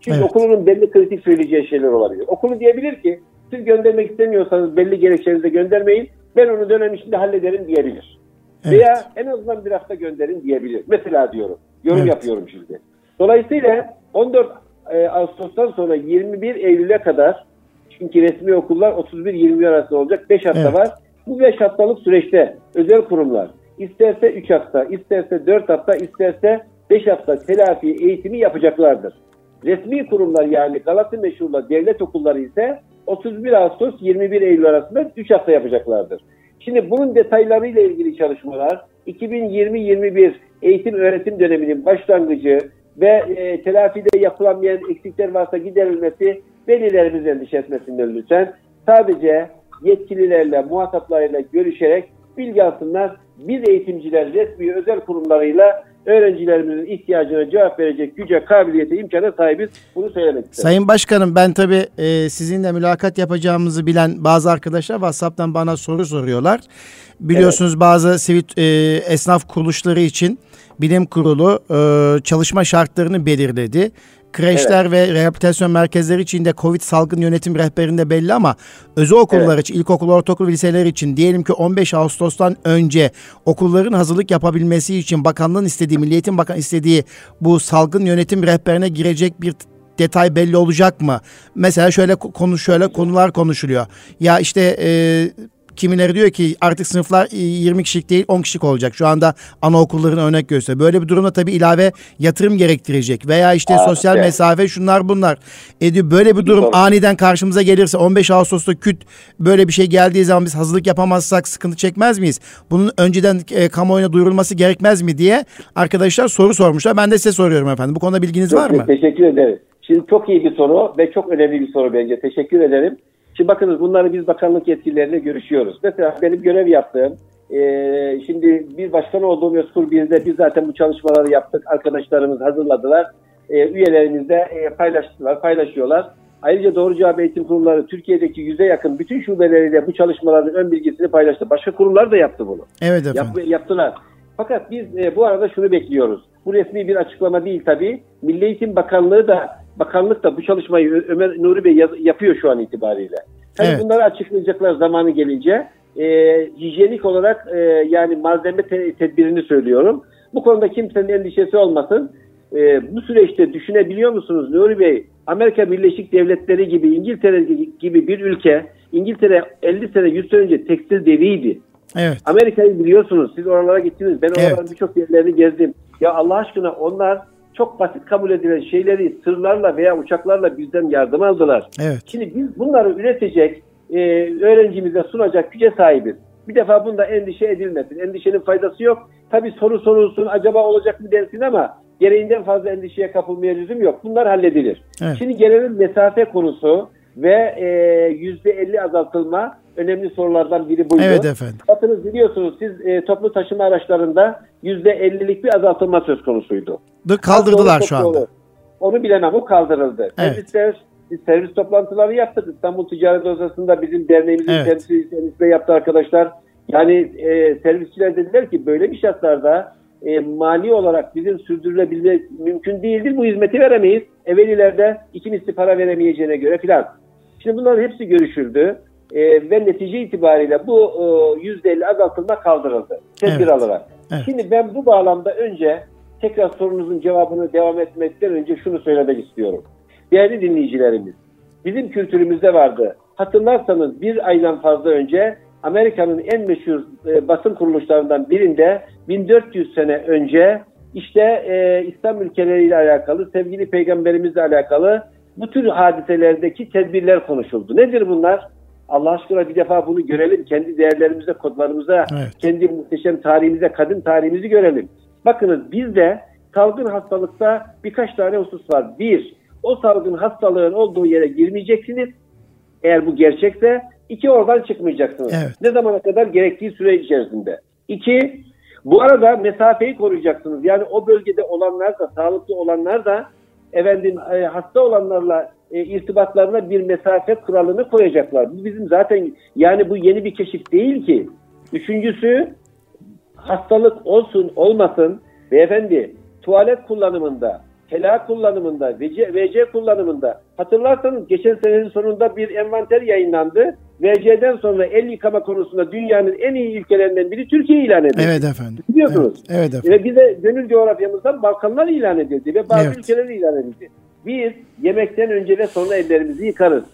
Çünkü Evet. okulunun belli kritik söyleyeceği şeyler olabilir. Okulu diyebilir ki siz göndermek istemiyorsanız belli gerekçenizle göndermeyin. Ben onu dönem içinde hallederim diyebilir. Evet. Veya en azından bir hafta gönderin diyebilir. Mesela diyorum. Yorum Evet. yapıyorum şimdi. Dolayısıyla 14 e, Ağustos'tan sonra 21 Eylül'e kadar çünkü resmi okullar 31-21 arasında olacak 5 hafta Evet. var. Bu 5 haftalık süreçte özel kurumlar isterse 3 hafta, isterse 4 hafta, isterse 5 hafta telafi eğitimi yapacaklardır. Resmi kurumlar yani Galata Meşhur'la devlet okulları ise 31 Ağustos 21 Eylül arasında 3 hafta yapacaklardır. Şimdi bunun detaylarıyla ilgili çalışmalar 2020-21 eğitim öğretim döneminin başlangıcı ve e, telafide yapılamayan eksikler varsa giderilmesi velilerimiz endişe etmesinler lütfen. Sadece yetkililerle, muhataplarıyla görüşerek bilgi alsınlar. Biz eğitimciler resmi özel kurumlarıyla öğrencilerimizin ihtiyacına cevap verecek güce, kabiliyete, imkana sahibiz. Bunu söylemek istedim. Sayın Başkanım ben tabii e, sizinle mülakat yapacağımızı bilen bazı arkadaşlar WhatsApp'tan bana soru soruyorlar. Biliyorsunuz bazı sivil e, esnaf kuruluşları için bilim kurulu e, çalışma şartlarını belirledi. Kreşler ve rehabilitasyon merkezleri için de Covid salgın yönetim rehberinde belli ama özel okullar için, ilkokul, ortaokul, liseler için diyelim ki 15 Ağustos'tan önce okulların hazırlık yapabilmesi için bakanlığın istediği, Milli Eğitim Bakanı istediği bu salgın yönetim rehberine girecek bir detay belli olacak mı? Mesela şöyle ko- konu şöyle konular konuşuluyor. Ya işte e, kimileri diyor ki artık sınıflar e, 20 kişilik değil 10 kişilik olacak. Şu anda anaokullarına örnek gösteriyor. Böyle bir durumda tabii ilave yatırım gerektirecek. Veya işte Aa, sosyal evet. mesafe şunlar bunlar. E diyor, böyle bir durum Doğru. aniden karşımıza gelirse 15 Ağustos'ta küt böyle bir şey geldiği zaman biz hazırlık yapamazsak sıkıntı çekmez miyiz? Bunun önceden e, kamuoyuna duyurulması gerekmez mi diye arkadaşlar soru sormuşlar. Ben de size soruyorum efendim. Bu konuda bilginiz var mı? Teşekkür ederim. Şimdi çok iyi bir soru ve çok önemli bir soru bence. Teşekkür ederim. Şimdi bakınız bunları biz bakanlık yetkilileriyle görüşüyoruz. Mesela benim görev yaptığım, e, şimdi bir başkan olduğum Yozkur bizde biz zaten bu çalışmaları yaptık. Arkadaşlarımız hazırladılar. E, üyelerimiz de e, paylaştılar, paylaşıyorlar. Ayrıca Doğru Cevap Eğitim Kurumları Türkiye'deki yüze yakın bütün şubeleriyle bu çalışmaların ön bilgisini paylaştı. Başka kurumlar da yaptı bunu. Evet efendim. Yap, yaptılar. Fakat biz e, bu arada şunu bekliyoruz. Bu resmi bir açıklama değil tabii. Milli Eğitim Bakanlığı da bakanlık da bu çalışmayı Ömer Nuri Bey yapıyor şu an itibariyle. Tabii Evet. bunları açıklayacaklar zamanı gelince. E, hijyenik olarak e, yani malzeme te- tedbirini söylüyorum. Bu konuda kimsenin endişesi olmasın. E, bu süreçte düşünebiliyor musunuz Nuri Bey? Amerika Birleşik Devletleri gibi İngiltere gibi bir ülke İngiltere 50 sene 100 sene önce tekstil deviydi. Evet. Amerika'yı biliyorsunuz. Siz oralara gittiniz. Ben oraların Evet. birçok yerlerini gezdim. Ya Allah aşkına onlar çok basit kabul edilen şeyleri sırlarla veya uçaklarla bizden yardım aldılar. Evet. Şimdi biz bunları üretecek, e, öğrencimize sunacak güce sahibiz. Bir defa bunda endişe edilmesin. Endişenin faydası yok. Tabii soru sorulsun acaba olacak mı densin ama gereğinden fazla endişeye kapılmaya lüzum yok. Bunlar halledilir. Evet. Şimdi gelelim mesafe konusu ve yüzde 50 azaltılma önemli sorulardan biri buydu. Evet efendim. Bakınız biliyorsunuz siz e, toplu taşıma araçlarında yüzde 50'lik bir azaltılma söz konusuydu. Kaldırdılar şu anda. Onu bilemem o kaldırıldı. Evet. Servisler, biz servis toplantıları yaptık. İstanbul Ticaret Odası'nda bizim derneğimizin evet. temsilcisi yaptı arkadaşlar. Yani e, servisçiler dediler ki böyle bir şartlarda e, mali olarak bizim sürdürülebilme mümkün değildir. Bu hizmeti veremeyiz. Evvelilerde iki misli para veremeyeceğine göre filan. Şimdi bunların hepsi görüşüldü. E, ve netice itibariyle bu e, %50 azaltılma kaldırıldı. Tedbir evet. alarak. Evet. Şimdi ben bu bağlamda önce tekrar sorunuzun cevabını devam etmekten önce şunu söylemek istiyorum. Değerli dinleyicilerimiz, bizim kültürümüzde vardı. Hatırlarsanız bir aydan fazla önce Amerika'nın en meşhur e, basın kuruluşlarından birinde 1400 sene önce işte e, İslam ülkeleriyle alakalı, sevgili peygamberimizle alakalı bu tür hadiselerdeki tedbirler konuşuldu. Nedir bunlar? Allah aşkına bir defa bunu görelim. Kendi değerlerimize, kodlarımıza, evet. kendi muhteşem tarihimize, kadın tarihimizi görelim. Bakınız bizde salgın hastalıkta birkaç tane husus var. Bir, o salgın hastalığın olduğu yere girmeyeceksiniz. Eğer bu gerçekse iki oradan çıkmayacaksınız. Evet. Ne zamana kadar gerektiği süre içerisinde. İki, bu arada mesafeyi koruyacaksınız. Yani o bölgede olanlar da, sağlıklı olanlar da efendim e, hasta olanlarla e, irtibatlarına bir mesafe kuralını koyacaklar. Bu bizim zaten yani bu yeni bir keşif değil ki. Üçüncüsü hastalık olsun olmasın beyefendi tuvalet kullanımında, helak kullanımında, VC, VC kullanımında hatırlarsanız geçen senenin sonunda bir envanter yayınlandı. VC'den sonra el yıkama konusunda dünyanın en iyi ülkelerinden biri Türkiye ilan edildi. Evet efendim. Biliyorsunuz. Evet, evet efendim. Ve bize gönül coğrafyamızdan Balkanlar ilan edildi ve bazı evet. ülkeler ilan edildi. Biz yemekten önce ve sonra ellerimizi yıkarız.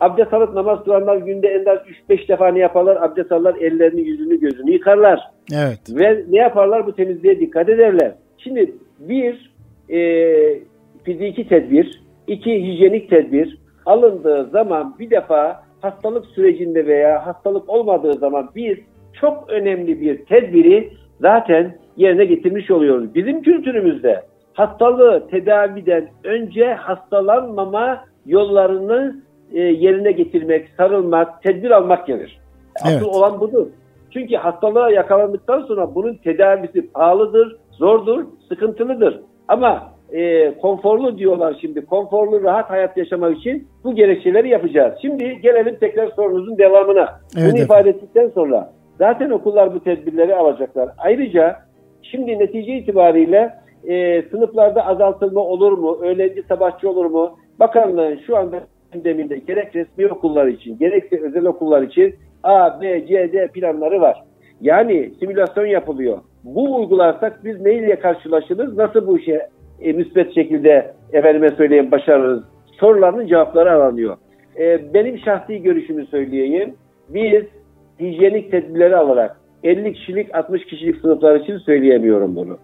Abdest alıp namaz kılanlar günde en az 3-5 defa ne yaparlar? Abdest alırlar, ellerini, yüzünü, gözünü yıkarlar. Evet. Ve ne yaparlar? Bu temizliğe dikkat ederler. Şimdi bir, e, fiziki tedbir, iki, hijyenik tedbir alındığı zaman bir defa hastalık sürecinde veya hastalık olmadığı zaman biz çok önemli bir tedbiri zaten yerine getirmiş oluyoruz. Bizim kültürümüzde hastalığı tedaviden önce hastalanmama yollarını e, yerine getirmek, sarılmak, tedbir almak gelir. Asıl evet. olan budur. Çünkü hastalığa yakalandıktan sonra bunun tedavisi pahalıdır, zordur, sıkıntılıdır. Ama e, konforlu diyorlar şimdi. Konforlu, rahat hayat yaşamak için bu gerekçeleri yapacağız. Şimdi gelelim tekrar sorunuzun devamına. Evet, Bunu ifade ettikten sonra zaten okullar bu tedbirleri alacaklar. Ayrıca şimdi netice itibariyle e, sınıflarda azaltılma olur mu? Öğlenci sabahçı olur mu? Bakanlığın şu anda gündeminde gerek resmi okullar için gerekse özel okullar için A, B, C, D planları var. Yani simülasyon yapılıyor. Bu uygularsak biz neyle karşılaşırız? Nasıl bu işe e, müsbet şekilde efendime söyleyeyim başarırız? Sorularının cevapları aranıyor. E, benim şahsi görüşümü söyleyeyim. Biz hijyenik tedbirleri alarak 50 kişilik 60 kişilik sınıflar için söyleyemiyorum bunu.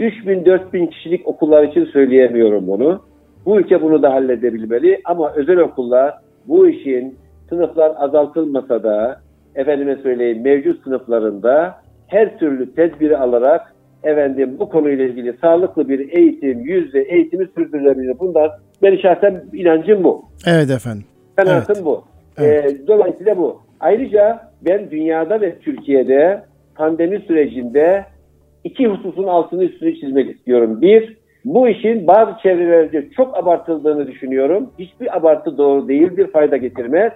3000-4000 kişilik okullar için söyleyemiyorum bunu. Bu ülke bunu da halledebilmeli ama özel okullar bu işin sınıflar azaltılmasa da efendime söyleyeyim mevcut sınıflarında her türlü tedbiri alarak efendim bu konuyla ilgili sağlıklı bir eğitim, yüzde eğitimi sürdürülebilir. Bunlar benim şahsen inancım bu. Evet efendim. Kanaatim evet. bu. Evet. Ee, dolayısıyla bu. Ayrıca ben dünyada ve Türkiye'de pandemi sürecinde iki hususun altını üstünü çizmek istiyorum. Bir, bu işin bazı çevrelerde çok abartıldığını düşünüyorum. Hiçbir abartı doğru değildir, fayda getirmez.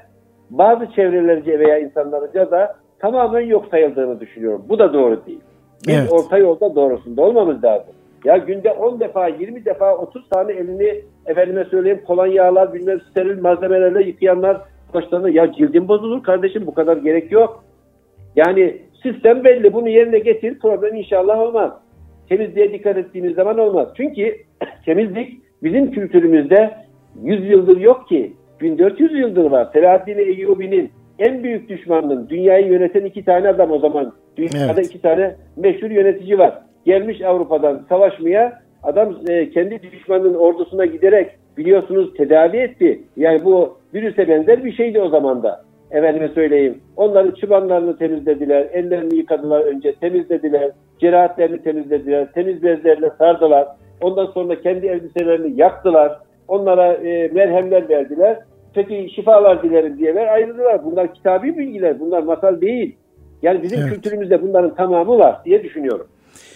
Bazı çevrelerce veya insanlarca da tamamen yok sayıldığını düşünüyorum. Bu da doğru değil. Biz evet. orta yolda doğrusunda olmamız lazım. Ya günde 10 defa, 20 defa, 30 tane elini efendime söyleyeyim kolonyalar, bilmem steril malzemelerle yıkayanlar başlarına ya cildin bozulur kardeşim bu kadar gerek yok. Yani sistem belli bunu yerine getir problem inşallah olmaz. Temizliğe dikkat ettiğimiz zaman olmaz. Çünkü *clears throat* temizlik bizim kültürümüzde 100 yıldır yok ki. 1400 yıldır var. Selahaddin Eyyubi'nin en büyük düşmanının dünyayı yöneten iki tane adam o zaman. Dünyada evet. iki tane meşhur yönetici var. Gelmiş Avrupa'dan savaşmaya adam e, kendi düşmanının ordusuna giderek biliyorsunuz tedavi etti. Yani bu virüse benzer bir şeydi o zaman da. Efendime söyleyeyim. Onların çıbanlarını temizlediler, ellerini yıkadılar önce, temizlediler, cerahatlerini temizlediler, temiz bezlerle sardılar. Ondan sonra kendi elbiselerini yaktılar. Onlara e, merhemler verdiler. Peki şifalar dilerim diye ver ayrıldılar. Bunlar kitabi bilgiler, bunlar masal değil. Yani bizim evet. kültürümüzde bunların tamamı var diye düşünüyorum.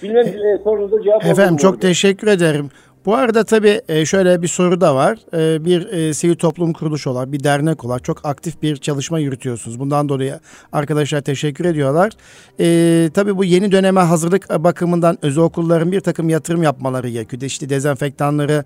Bilmem e, sorunuza cevap Efendim çok teşekkür ederim. Bu arada tabii e, şöyle bir soru da var. E, bir e, sivil toplum kuruluşu olarak, bir dernek olarak çok aktif bir çalışma yürütüyorsunuz. Bundan dolayı arkadaşlar teşekkür ediyorlar. Tabii bu yeni döneme hazırlık bakımından özel okulların bir takım yatırım yapmaları gerekiyor. İşte dezenfektanları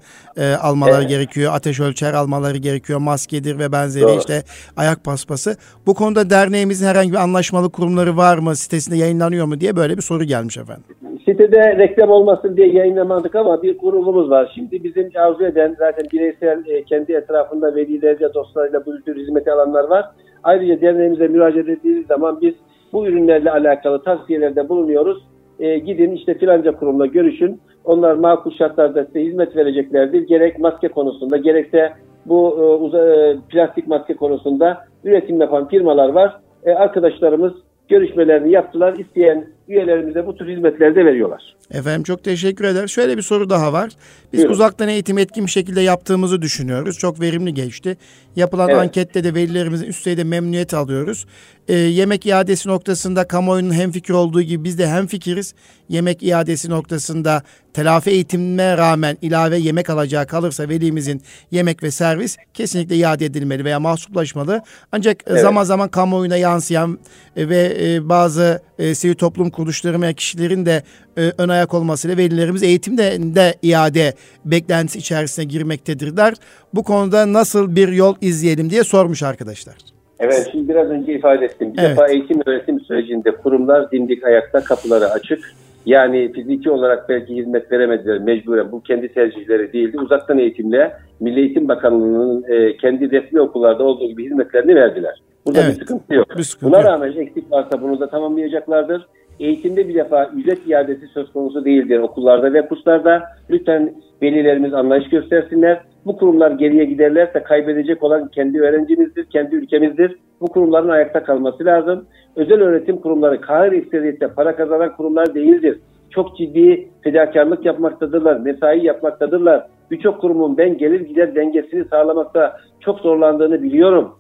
almaları evet. gerekiyor, ateş ölçer almaları gerekiyor, maskedir ve benzeri Doğru. işte ayak paspası. Bu konuda derneğimizin herhangi bir anlaşmalı kurumları var mı, sitesinde yayınlanıyor mu diye böyle bir soru gelmiş efendim. Sitede reklam olmasın diye yayınlamadık ama bir grubumuz var. Şimdi bizim arzu eden zaten bireysel e, kendi etrafında velilerce dostlarıyla bu tür hizmeti alanlar var. Ayrıca derneğimize müracaat ettiğiniz zaman biz bu ürünlerle alakalı tavsiyelerde bulunuyoruz. E, gidin işte filanca kurumla görüşün. Onlar makul şartlarda size hizmet vereceklerdir. Gerek maske konusunda gerekse bu e, uza, e, plastik maske konusunda üretim yapan firmalar var. E, arkadaşlarımız görüşmelerini yaptılar. İsteyen üyelerimize bu tür hizmetleri de veriyorlar. Efendim çok teşekkür eder. Şöyle bir soru daha var. Biz Buyurun. uzaktan eğitim etkin bir şekilde yaptığımızı düşünüyoruz. Çok verimli geçti. Yapılan evet. ankette de velilerimizin üst düzeyde memnuniyet alıyoruz. Ee, yemek iadesi noktasında kamuoyunun hem fikir olduğu gibi biz de hem fikiriz. Yemek iadesi noktasında telafi eğitimine rağmen ilave yemek alacağı kalırsa velimizin yemek ve servis kesinlikle iade edilmeli veya mahsuplaşmalı. Ancak evet. zaman zaman kamuoyuna yansıyan ve e, bazı e, sivil toplum kuruluşları veya kişilerin de e, ön ayak olmasıyla velilerimiz eğitimde de iade beklentisi içerisine girmektedirler. Bu konuda nasıl bir yol izleyelim diye sormuş arkadaşlar. Evet şimdi biraz önce ifade ettim. Bir evet. defa eğitim öğretim sürecinde kurumlar dimdik ayakta kapıları açık. Yani fiziki olarak belki hizmet veremediler mecburen. Bu kendi tercihleri değildi. Uzaktan eğitimle Milli Eğitim Bakanlığı'nın e, kendi resmi okullarda olduğu gibi hizmetlerini verdiler. Burada evet. bir sıkıntı yok. Bir sıkıntı Buna rağmen eksik varsa bunu da tamamlayacaklardır. Eğitimde bir defa ücret iadesi söz konusu değildir okullarda ve kurslarda. Lütfen velilerimiz anlayış göstersinler. Bu kurumlar geriye giderlerse kaybedecek olan kendi öğrencimizdir, kendi ülkemizdir. Bu kurumların ayakta kalması lazım. Özel öğretim kurumları kahir ekseriyette para kazanan kurumlar değildir. Çok ciddi fedakarlık yapmaktadırlar, mesai yapmaktadırlar. Birçok kurumun ben gelir gider dengesini sağlamakta çok zorlandığını biliyorum.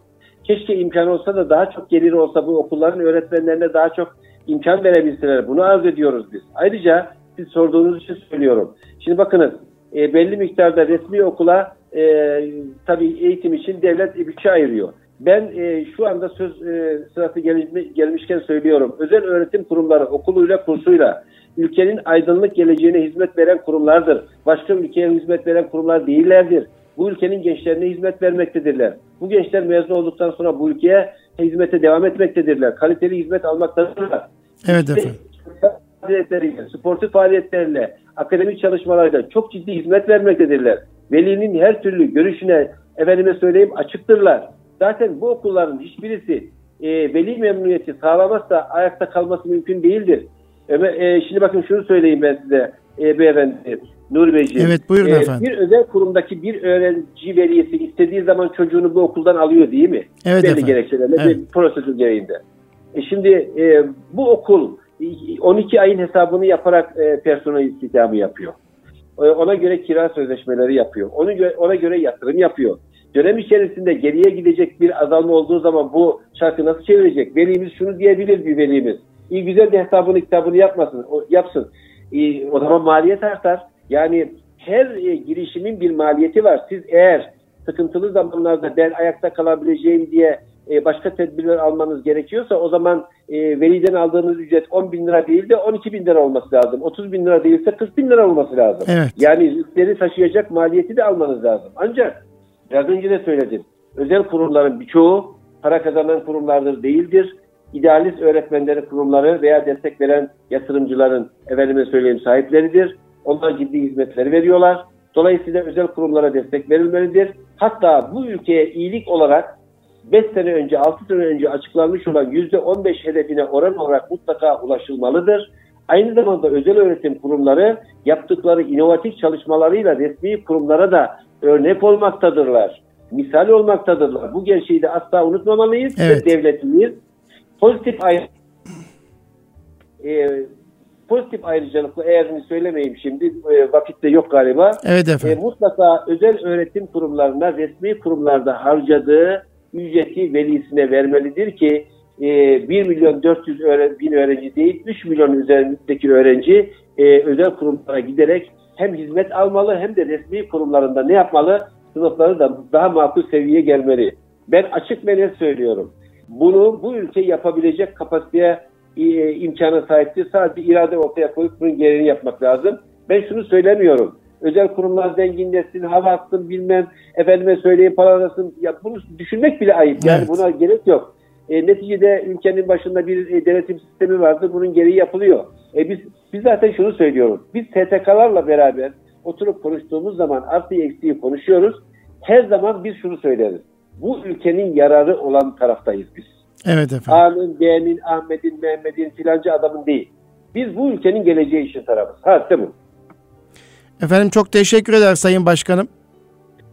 Keşke imkan olsa da daha çok gelir olsa bu okulların öğretmenlerine daha çok imkan verebilseler. Bunu arz ediyoruz biz. Ayrıca siz sorduğunuz için söylüyorum. Şimdi bakınız e, belli miktarda resmi okula e, tabii eğitim için devlet bütçe ayırıyor. Ben e, şu anda söz e, sırası gelmiş, gelmişken söylüyorum. Özel öğretim kurumları okuluyla kursuyla ülkenin aydınlık geleceğine hizmet veren kurumlardır. Başka ülkeye hizmet veren kurumlar değillerdir. Bu ülkenin gençlerine hizmet vermektedirler. Bu gençler mezun olduktan sonra bu ülkeye hizmete devam etmektedirler. Kaliteli hizmet almaktadırlar. Evet efendim. Faaliyetleriyle, sportif faaliyetlerle, akademik çalışmalarla çok ciddi hizmet vermektedirler. Velinin her türlü görüşüne, efendime söyleyeyim açıktırlar. Zaten bu okulların hiçbirisi e, veli memnuniyeti sağlamazsa ayakta kalması mümkün değildir. E, şimdi bakın şunu söyleyeyim ben size e, beyefendi. Nuri Beyciğim. Evet buyurun e, efendim. Bir özel kurumdaki bir öğrenci velisi istediği zaman çocuğunu bu okuldan alıyor değil mi? Evet Belli efendim. gerekçelerle evet. bir prosedür gereğinde. E şimdi e, bu okul 12 ayın hesabını yaparak e, personel istihdamı yapıyor. E, ona göre kira sözleşmeleri yapıyor. Ona göre, ona göre yatırım yapıyor. Dönem içerisinde geriye gidecek bir azalma olduğu zaman bu şarkı nasıl çevirecek? Velimiz şunu diyebilir bir velimiz. İyi güzel de hesabını kitabını yapmasın, o, yapsın. E, o zaman maliyet artar. Yani her e, girişimin bir maliyeti var. Siz eğer sıkıntılı zamanlarda ben ayakta kalabileceğim diye e, başka tedbirler almanız gerekiyorsa o zaman e, veliden aldığınız ücret 10 bin lira değil de 12 bin lira olması lazım. 30 bin lira değilse 40 bin lira olması lazım. Evet. Yani yükleri taşıyacak maliyeti de almanız lazım. Ancak biraz önce de söyledim. Özel kurumların birçoğu para kazanan kurumlardır değildir. İdealist öğretmenleri kurumları veya destek veren yatırımcıların efendime söyleyeyim sahipleridir. Onlar ciddi hizmetleri veriyorlar. Dolayısıyla özel kurumlara destek verilmelidir. Hatta bu ülkeye iyilik olarak 5 sene önce, 6 sene önce açıklanmış olan %15 hedefine oran olarak mutlaka ulaşılmalıdır. Aynı zamanda özel öğretim kurumları yaptıkları inovatif çalışmalarıyla resmi kurumlara da örnek olmaktadırlar. misal olmaktadırlar. Bu gerçeği de asla unutmamalıyız Evet. ve devletimiz pozitif ayrı e, pozitif ayrıcalıklı eğerini söylemeyeyim şimdi e, vakitte yok galiba. Evet E, efendim. mutlaka özel öğretim kurumlarına resmi kurumlarda harcadığı ücreti velisine vermelidir ki e, 1 milyon 400 öğren- bin öğrenci değil 3 milyon üzerindeki öğrenci e, özel kurumlara giderek hem hizmet almalı hem de resmi kurumlarında ne yapmalı? Sınıfları da daha makul seviyeye gelmeli. Ben açık ve net söylüyorum. Bunu bu ülke yapabilecek kapasiteye e, imkana sahiptir. Sadece irade ortaya koyup bunun gereğini yapmak lazım. Ben şunu söylemiyorum. Özel kurumlar zenginleşsin, hava atsın, bilmem efendime söyleyeyim paralasın. Ya bunu düşünmek bile ayıp. Yani Evet. buna gerek yok. E, neticede ülkenin başında bir e, denetim sistemi vardır. Bunun gereği yapılıyor. E, biz biz zaten şunu söylüyoruz. Biz STK'larla beraber oturup konuştuğumuz zaman artıyı eksiği konuşuyoruz. Her zaman biz şunu söyleriz. Bu ülkenin yararı olan taraftayız biz. Evet efendim. A'nın, B'nin, Ahmet'in, Mehmet'in filanca adamın değil. Biz bu ülkenin geleceği için tarafız. Ha değil mi? Efendim çok teşekkür eder Sayın Başkanım.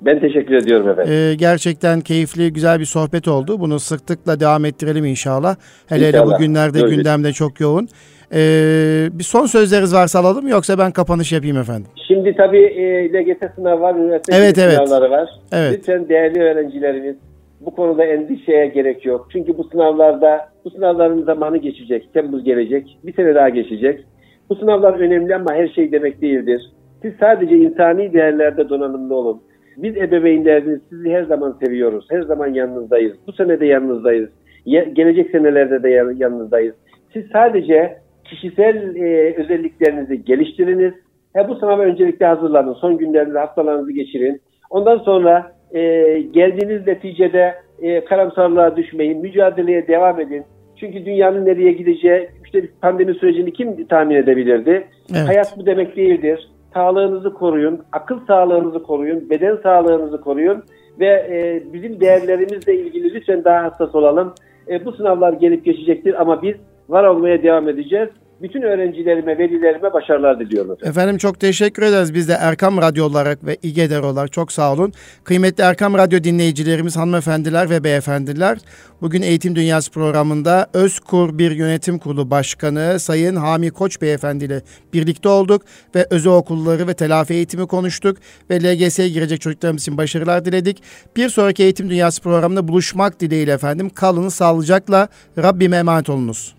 Ben teşekkür ediyorum efendim. Ee, gerçekten keyifli, güzel bir sohbet oldu. Bunu sıklıkla devam ettirelim inşallah. Hele hele İnşallah. bugünlerde Göreceğiz. gündemde çok yoğun. Ee, bir son sözleriniz varsa alalım yoksa ben kapanış yapayım efendim. Şimdi tabii e, LGS sınavı var, üniversite Evet, evet. sınavları var. Evet. Lütfen değerli öğrencilerimiz bu konuda endişeye gerek yok. Çünkü bu sınavlarda, bu sınavların zamanı geçecek. Temmuz gelecek. Bir sene daha geçecek. Bu sınavlar önemli ama her şey demek değildir. Siz sadece insani değerlerde donanımlı olun. Biz ebeveynleriniz sizi her zaman seviyoruz. Her zaman yanınızdayız. Bu sene de yanınızdayız. Gelecek senelerde de yan- yanınızdayız. Siz sadece kişisel e, özelliklerinizi geliştiriniz. Ha, bu sınava öncelikle hazırlanın. Son günlerinde haftalarınızı geçirin. Ondan sonra e, geldiğiniz neticede e, karamsarlığa düşmeyin. Mücadeleye devam edin. Çünkü dünyanın nereye gideceği, işte pandemi sürecini kim tahmin edebilirdi? Evet. Hayat bu demek değildir. Sağlığınızı koruyun, akıl sağlığınızı koruyun, beden sağlığınızı koruyun ve e, bizim değerlerimizle ilgili lütfen daha hassas olalım. E, bu sınavlar gelip geçecektir ama biz var olmaya devam edeceğiz. Bütün öğrencilerime, velilerime başarılar diliyorum. efendim. Efendim çok teşekkür ederiz. Biz de Erkam Radyo olarak ve İGEDER olarak çok sağ olun. Kıymetli Erkam Radyo dinleyicilerimiz, hanımefendiler ve beyefendiler. Bugün Eğitim Dünyası programında Özkur Bir Yönetim Kurulu Başkanı Sayın Hami Koç Beyefendi ile birlikte olduk ve özel okulları ve telafi eğitimi konuştuk ve LGS'ye girecek çocuklarımız için başarılar diledik. Bir sonraki Eğitim Dünyası programında buluşmak dileğiyle efendim. Kalın sağlıcakla. Rabbime emanet olunuz.